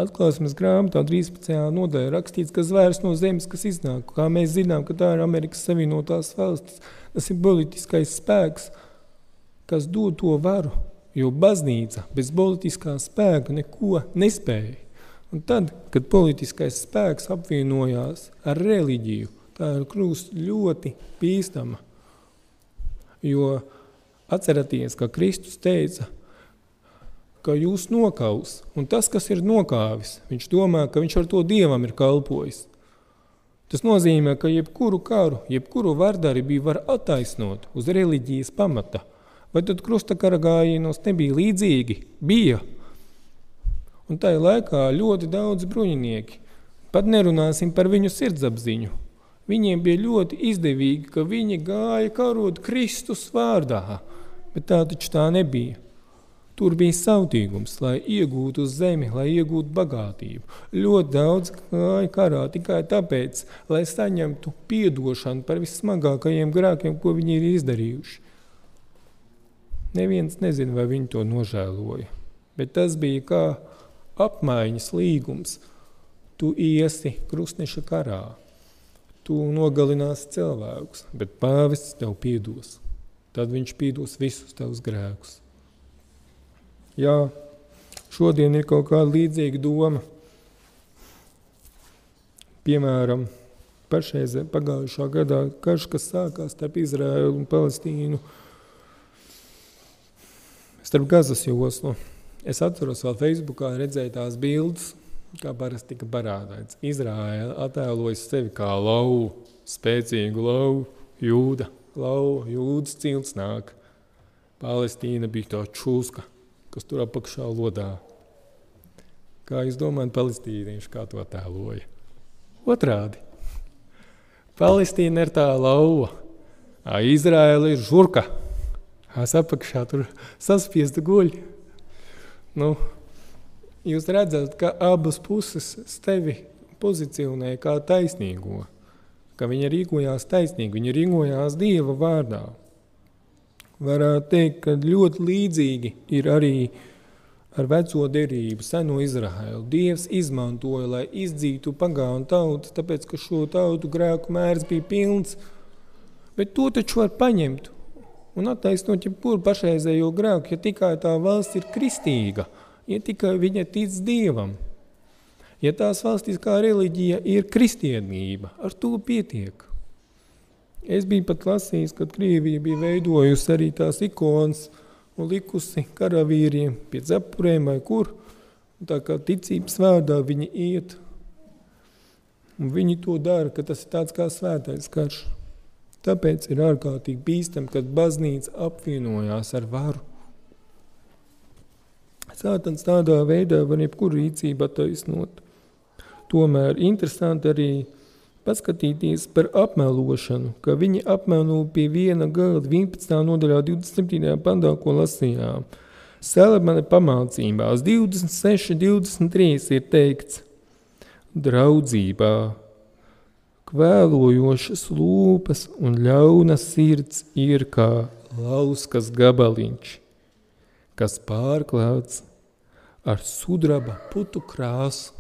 Atklāsmes grāmatā 13. nodaļā rakstīts, ka zvērs no zemes, kas iznāk, kā mēs zinām, ka tā ir Amerikas Savienotās valstis, tas ir politiskais spēks, kas dod to varu, jo baznīca bez politiskā spēka neko nespēja. Un tad, kad politiskais spēks apvienojās ar reliģiju, tā ir kļūst ļoti bīstama. Jo atcerieties, ka Kristus teica, ka jūs nokaus, un tas, kas ir nokāvis, viņš domā, ka viņš ar to dievam ir kalpojis. Tas nozīmē, ka jebkuru karu, jebkuru vardarbību var attaisnot uz reliģijas pamata. Vai tad krustakara gājienos nebija līdzīgi? Bija. Un tajā laikā ļoti daudz bruņinieki, pat nerunāsim par viņu sirdsapziņu, viņiem bija ļoti izdevīgi, ka viņi gāja karot Kristus vārdā, bet tā taču tā nebija. Tur bija sautīgums, lai iegūtu zemi, lai iegūtu bagātību. Ļoti daudz gāja karā tikai tāpēc, lai saņemtu piedošanu par vissmagākajiem grēkiem, ko viņi ir izdarījuši. Neviens nezina, vai viņi to nožēloja, bet tas bija kā apmaiņas līgums. Tu iesi krustneša karā, tu nogalināsi cilvēkus, bet pāvests tev piedos. Tad viņš piedos visus tavus grēkus. Jā, šodien ir kaut kāda līdzīga doma. Piemēram, pašreizē pagājušā gadā karš, kas sākās starp Izraēlu un Palestīnu, starp Gazas joslu. Es atceros vēl Facebookā redzēju tās bildes, kā parasti tika parādīts. Izraēla attēlojas sevi kā lauvu, spēcīgu lauvu, jūda, lauvu, jūdas cilts nāk. Palestīna bija tā čūska, kas tur apakšā lodā. Kā jūs domājat, palestīnieši kā to attēloja? Otrādi. Palestīna ir tā lauva, Izraēla ir žurka. Es apakšā tur saspiesta guļu. Nu, jūs redzat, ka abas puses tevi pozicionē kā taisnīgo, ka viņa rīkojās taisnīgi, viņa rīkojās Dieva vārdā. Varētu teikt, ka ļoti līdzīgi ir arī ar veco derību, seno Izraēlu. Dievs izmantoja, lai izdzītu pagānu tautu, tāpēc, ka šo tautu grēku mērs bija pilns, bet to taču var paņemt un attaisnot jebkuru pašreizējo grēku, ja tikai tā valsts ir kristīga, ja tikai viņa tic Dievam. Ja tās valstiskā reliģija ir kristienība, ar to pietiek. Es biju pat lasījis, kad Krievija bija veidojusi arī tās ikonas un likusi karavīriem pie cepurēm vai kur. Tā kā ticības vārdā viņi iet. Un viņi to dara, ka tas ir tāds kā svētais karš. Tāpēc ir ārkārtīgi bīstami, kad baznīca apvienojās ar varu. Sātans tādā veidā var jebkuru rīcību attaisnot. Tomēr interesanti arī paskatīties par apmelošanu, ka viņi apmelo pie viena galda 11. nodaļā 27. pandā, ko lasījām. Salamana pamācībās 26, 23 ir teikts, draudzībā Kvēlojošas lūpas un ļauna sirds ir kā lauskas gabaliņš, kas pārklāts ar sudraba putu krāsu.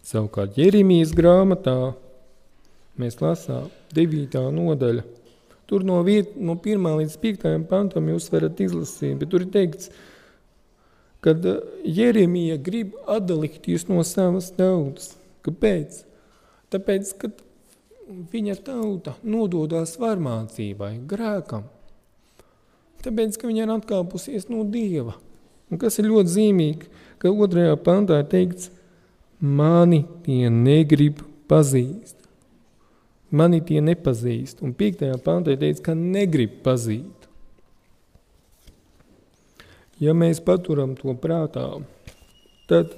Savukārt Jeremijas grāmatā mēs lasām 9. nodaļa. Tur no, viet, no 1. līdz 5. pantam jūs varat izlasīt, bet tur ir teikts, kad Jeremija grib atdalikties no savas tautas. Kāpēc? Tāpēc, ka viņa tauta nododās varmācībai, grēkam. Tāpēc, ka viņa ir atkāpusies no Dieva. Un kas ir ļoti zīmīgi, ka otrajā pantā ir teikts, mani tie negrib pazīst. Mani tie nepazīst. Un 5. pantā teica, ka negrib pazīt. Ja mēs paturam to prātā, tad,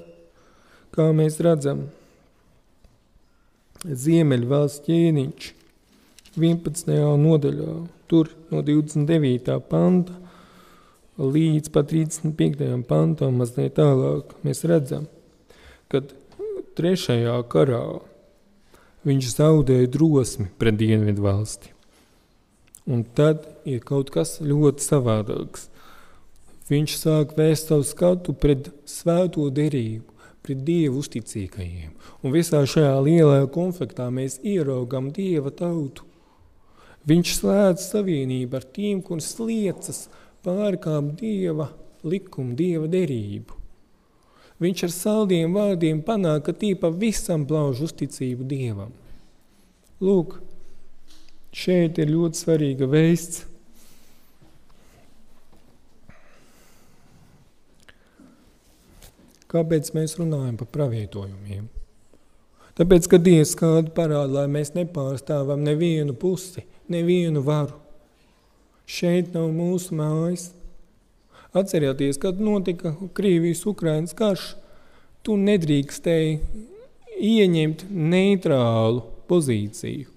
kā mēs redzam, Ziemeļvalsts ķēniņš 11. nodaļā, tur no 29. panta līdz pat 35. pantam mazliet tālāk mēs redzam, kad trešajā karā viņš zaudēja drosmi pret dienvidu valsti. Un tad ir kaut kas ļoti savādāks. Viņš sāk vēst savu skatu pret svēto derību, pret Dievu uzticīgajiem. Un visā šajā lielajā konfliktā mēs ieraugam Dieva tautu. Viņš slēdz savienību ar tiem, kurus liecas pārkāp Dieva likumu, Dieva derību. Viņš ar saldiem vārdiem panāk, ka tie pavisam plauž uzticību Dievam. Lūk, šeit ir ļoti svarīga vēsts. Kāpēc mēs runājam par pravietojumiem? Tāpēc, ka Dievs kādu parāda, lai mēs nepārstāvam nevienu pusi, nevienu varu. Šeit nav mūsu mājas, Atcerieties, kad notika Krievijas-Ukrainas karš, tu nedrīkstēji ieņemt neitrālu pozīciju.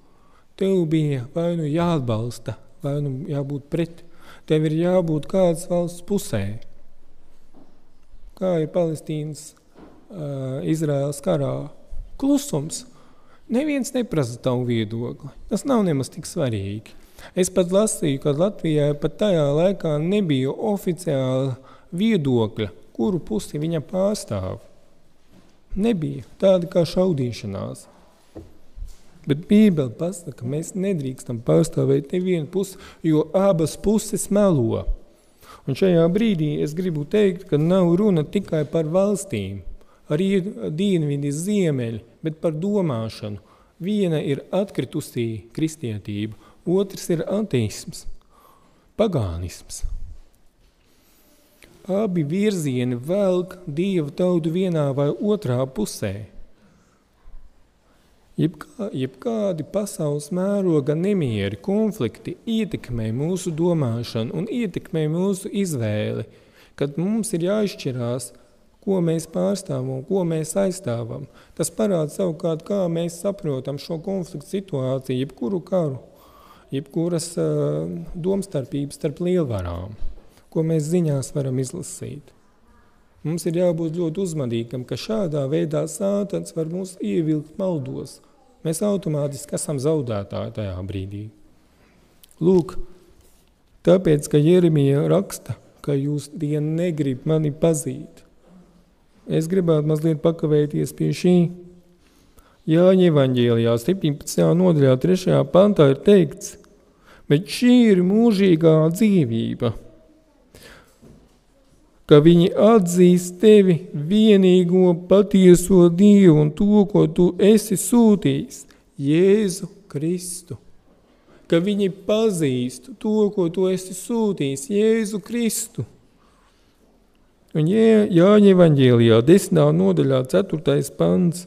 Tev bija vai nu jāatbalsta, vai nu jābūt pret. Tev ir jābūt kādas valsts pusē. Kā ir Palestīnas, uh, Izraels karā? Klusums. Neviens neprasa tavu viedokli. Tas nav nemaz tik svarīgi. Es pat lasīju, ka Latvijai pat tajā laikā nebija oficiāla viedokļa, kuru pusi viņa pārstāv. Nebija tāda kā šaudīšanās. Bet Bībele pasaka, ka mēs nedrīkstam pārstāvēt nevienu pusi, jo abas puses melo. Un šajā brīdī es gribu teikt, ka nav runa tikai par valstīm, arī dienvidi ziemeļi, bet par domāšanu. Viena ir atkritusī kristietība, otrs ir ateisms, pagānisms. Abi virzieni velk dievu tautu vienā vai otrā pusē. Jebkā, jebkādi pasaules mēroga nemieri, konflikti ietekmē mūsu domāšanu un ietekmē mūsu izvēli, kad mums ir jāizšķirās, ko mēs pārstāvam ko mēs aizstāvam. Tas parāda savukārt, kā mēs saprotam šo konfliktu situāciju, jebkuru karu jebkuras uh, domstarpības starp lielvarām, ko mēs ziņās varam izlasīt. Mums ir jābūt ļoti uzmanīgam, ka šādā veidā sātans var mūs ievilkt maldos. Mēs automātiski esam zaudētāji tajā brīdī. Lūk, tāpēc, ka Jeremija raksta, ka jūs dienu negrib mani pazīt. Es gribētu mazliet pakavēties pie šī. Jāņa evaņģēlijā 17. nodaļā 3. pantā ir teikts, bet šī ir mūžīgā dzīvība, ka viņi atzīst tevi vienīgo patieso Dievu un to, ko tu esi sūtījis, Jēzu Kristu. Ka viņi pazīst to, ko tu esi sūtījis, Jēzu Kristu. Un Jāņa evaņģēlijā, 10. nodaļā, 4. pants.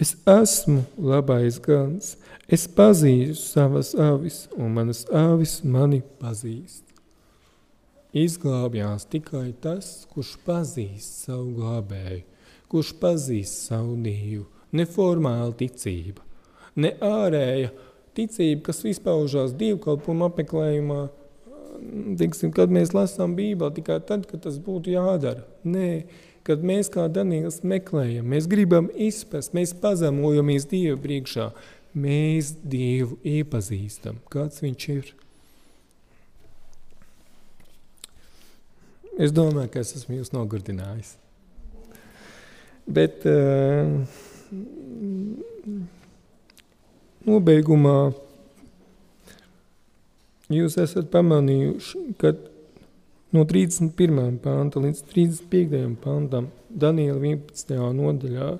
Es esmu labais gans, Es pazīstu savas avis, un manas avis mani pazīst. Izglābjās tikai tas, kurš pazīst savu glābēju, kurš pazīst savu dievu. Neformāla ticība, ne ārēja ticība, kas izpaužās dievkalpuma apmeklējumā, tiksim, kad mēs lasām Bībeli tikai tad, kad tas būtu jādara. Nē, kad mēs kā Daniels meklējam, mēs gribam izprast, mēs pazemojamies Dievu priekšā, mēs Dievu iepazīstam, kāds Viņš ir. Es domāju, ka es esmu jūs nogurdinājis. Bet uh, nobeigumā jūs esat pamanījuši, ka no 31. panta līdz 35. pantam Daniela 11. nodaļā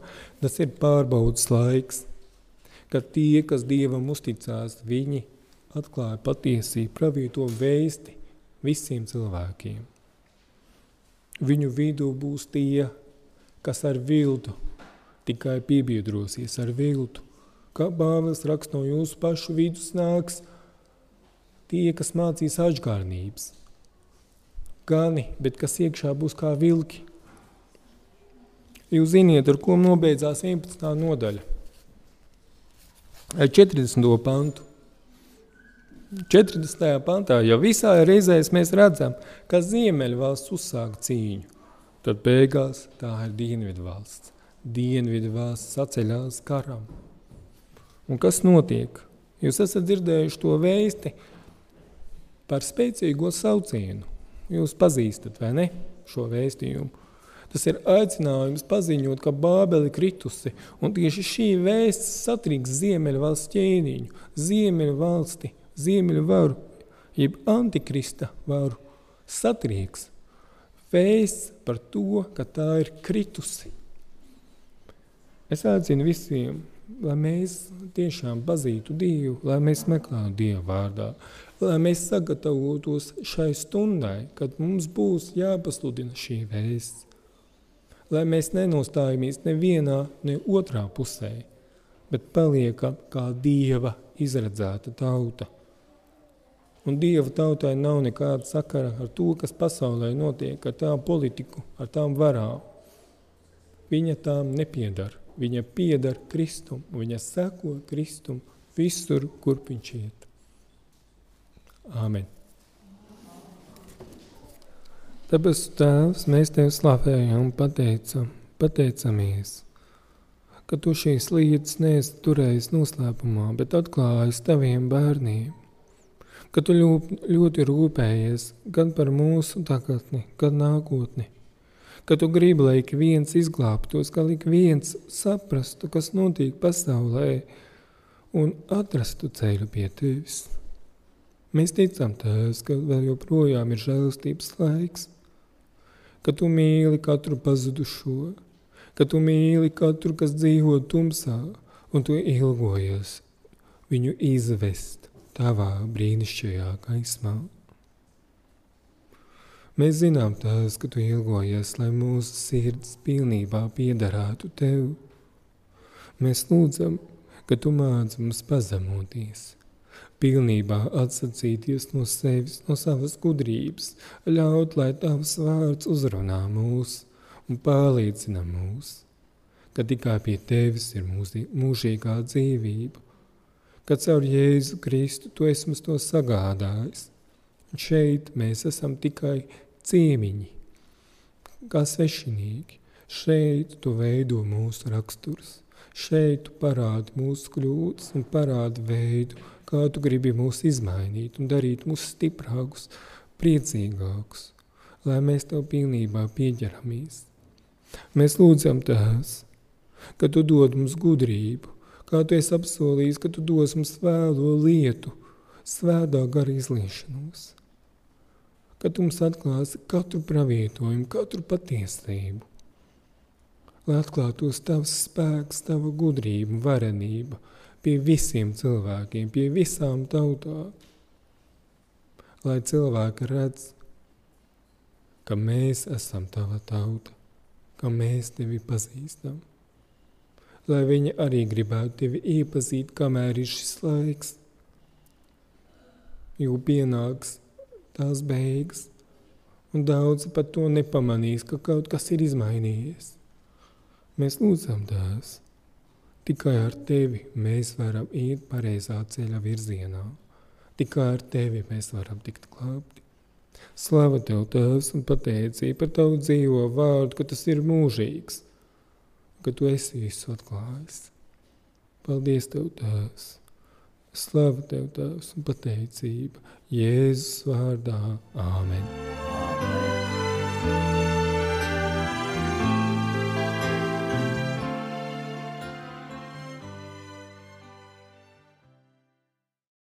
tas ir pārbaudas laiks ka tie, kas Dievam uzticās, viņi atklāja patiesību, pravīto vēsti visiem cilvēkiem. Viņu vidū būs tie, kas ar viltu tikai piebiedrosies ar viltu, Kā Bāvils raksta no jūsu pašu vidus nāks tie, kas mācīs atžgārnības. Gani, bet kas iekšā būs kā vilki. Jūs ziniet, ar ko nobeidzās 11. nodaļa. Ar 40. pantu. 40. pantā, ja visā reizēs mēs redzam, ka Ziemeļvalsts uzsāk cīņu, tad beigās tā ir Dienvidu valsts. Dienvidu valsts saceļās karam. Un kas notiek? Jūs esat dzirdējuši to vēsti par spēcīgo saucienu. Jūs pazīstat, vai ne, šo vēstījumu? Tas ir aicinājums paziņot, ka Bābele kritusi, un tieši šī vēsts satriks Ziemeļvalsts ķēniņu, Ziemeļvalsti, Ziemeļu varu, jeb antikrista varu, satrieks. Vēsts par to, ka tā ir kritusi. Es aicinu visiem, lai mēs tiešām pazītu Dievu, lai mēs meklētu Dievu vārdā, lai mēs sagatavotos šai stundai, kad mums būs jāpasludina šī vēsts lai mēs nenostājamies nevienā, ne otrā pusē, bet paliekam kā Dieva izredzēta tauta. Un Dieva tautai nav nekāda sakara ar to, kas pasaulē notiek, ar tām politiku, ar tām varām. Viņa tām nepiedara. Viņa piedara Kristum, viņa seko Kristum visur, kur viņš iet. Āmen. Tāpēc, Tēvs, mēs Tev slavējam un pateicam, pateicamies, ka Tu šīs lietas neesi turējis noslēpumā, bet atklājis Taviem bērniem, ka Tu ļoti rūpējies gan par mūsu tagadni, gan nākotni, ka Tu gribi, lai ik viens izglābtos, ka ik viens saprastu, kas notiek pasaulē un atrastu ceļu pie Tevis. Mēs ticam, Tēvs, ka vēl joprojām ir žēlstības laiks, ka tu mīli katru pazudušo, ka tu mīli katru, kas dzīvo tumsā, un tu ilgojies viņu izvest tavā brīnišķīgā gaismā. Mēs zinām tās, ka tu ilgojies, lai mūsu sirds pilnībā piederātu tev. Mēs lūdzam, ka tu māci mums pazemoties, pilnībā atsacīties no sevis, no savas gudrības, ļaut, lai tavs vārds uzrunā mūs un pārliecina mūs, ka tikai pie tevis ir mūžīgā dzīvība, ka caur Jēzu Kristu tu esi mums to sagādājis. Un šeit mēs esam tikai ciemiņi, kā svešinīgi. Šeit tu veido mūsu raksturs, šeit tu parādi mūsu kļūdas un parādi veidu, kā tu gribi mūs izmainīt un darīt mūs stiprākus, priecīgākus, lai mēs tev pilnībā pieķeramies. Mēs lūdzam tās, ka tu dod mums gudrību, kā tu esi apsolījis, ka tu dos mums vēlo lietu, svētā gara izliešanos, ka tu mums atklāsi katru pravietojumu, katru patiesību, lai atklātos tavs spēks, tava gudrība, varenība, pie visiem cilvēkiem, pie visām tautām, lai cilvēki redz, ka mēs esam tava tauta, ka mēs tevi pazīstam. Lai viņi arī gribētu tevi iepazīt, kamēr ir šis laiks, jo pienāks tās beigas, un daudzi pat to nepamanīs, ka kaut kas ir izmainījies. Mēs lūdzam tās, Tikai ar tevi mēs varam iet pareizā ceļa virzienā. Tikai ar tevi mēs varam tikt glābti. Slava Tev, Tēvs, un pateicība par Tavu dzīvo vārdu, ka tas ir mūžīgs, ka Tu esi visu atklājis. Paldies Tev, Tēvs! Slava Tev, Tēvs, un pateicība Jēzus vārdā. Āmen! Āmen.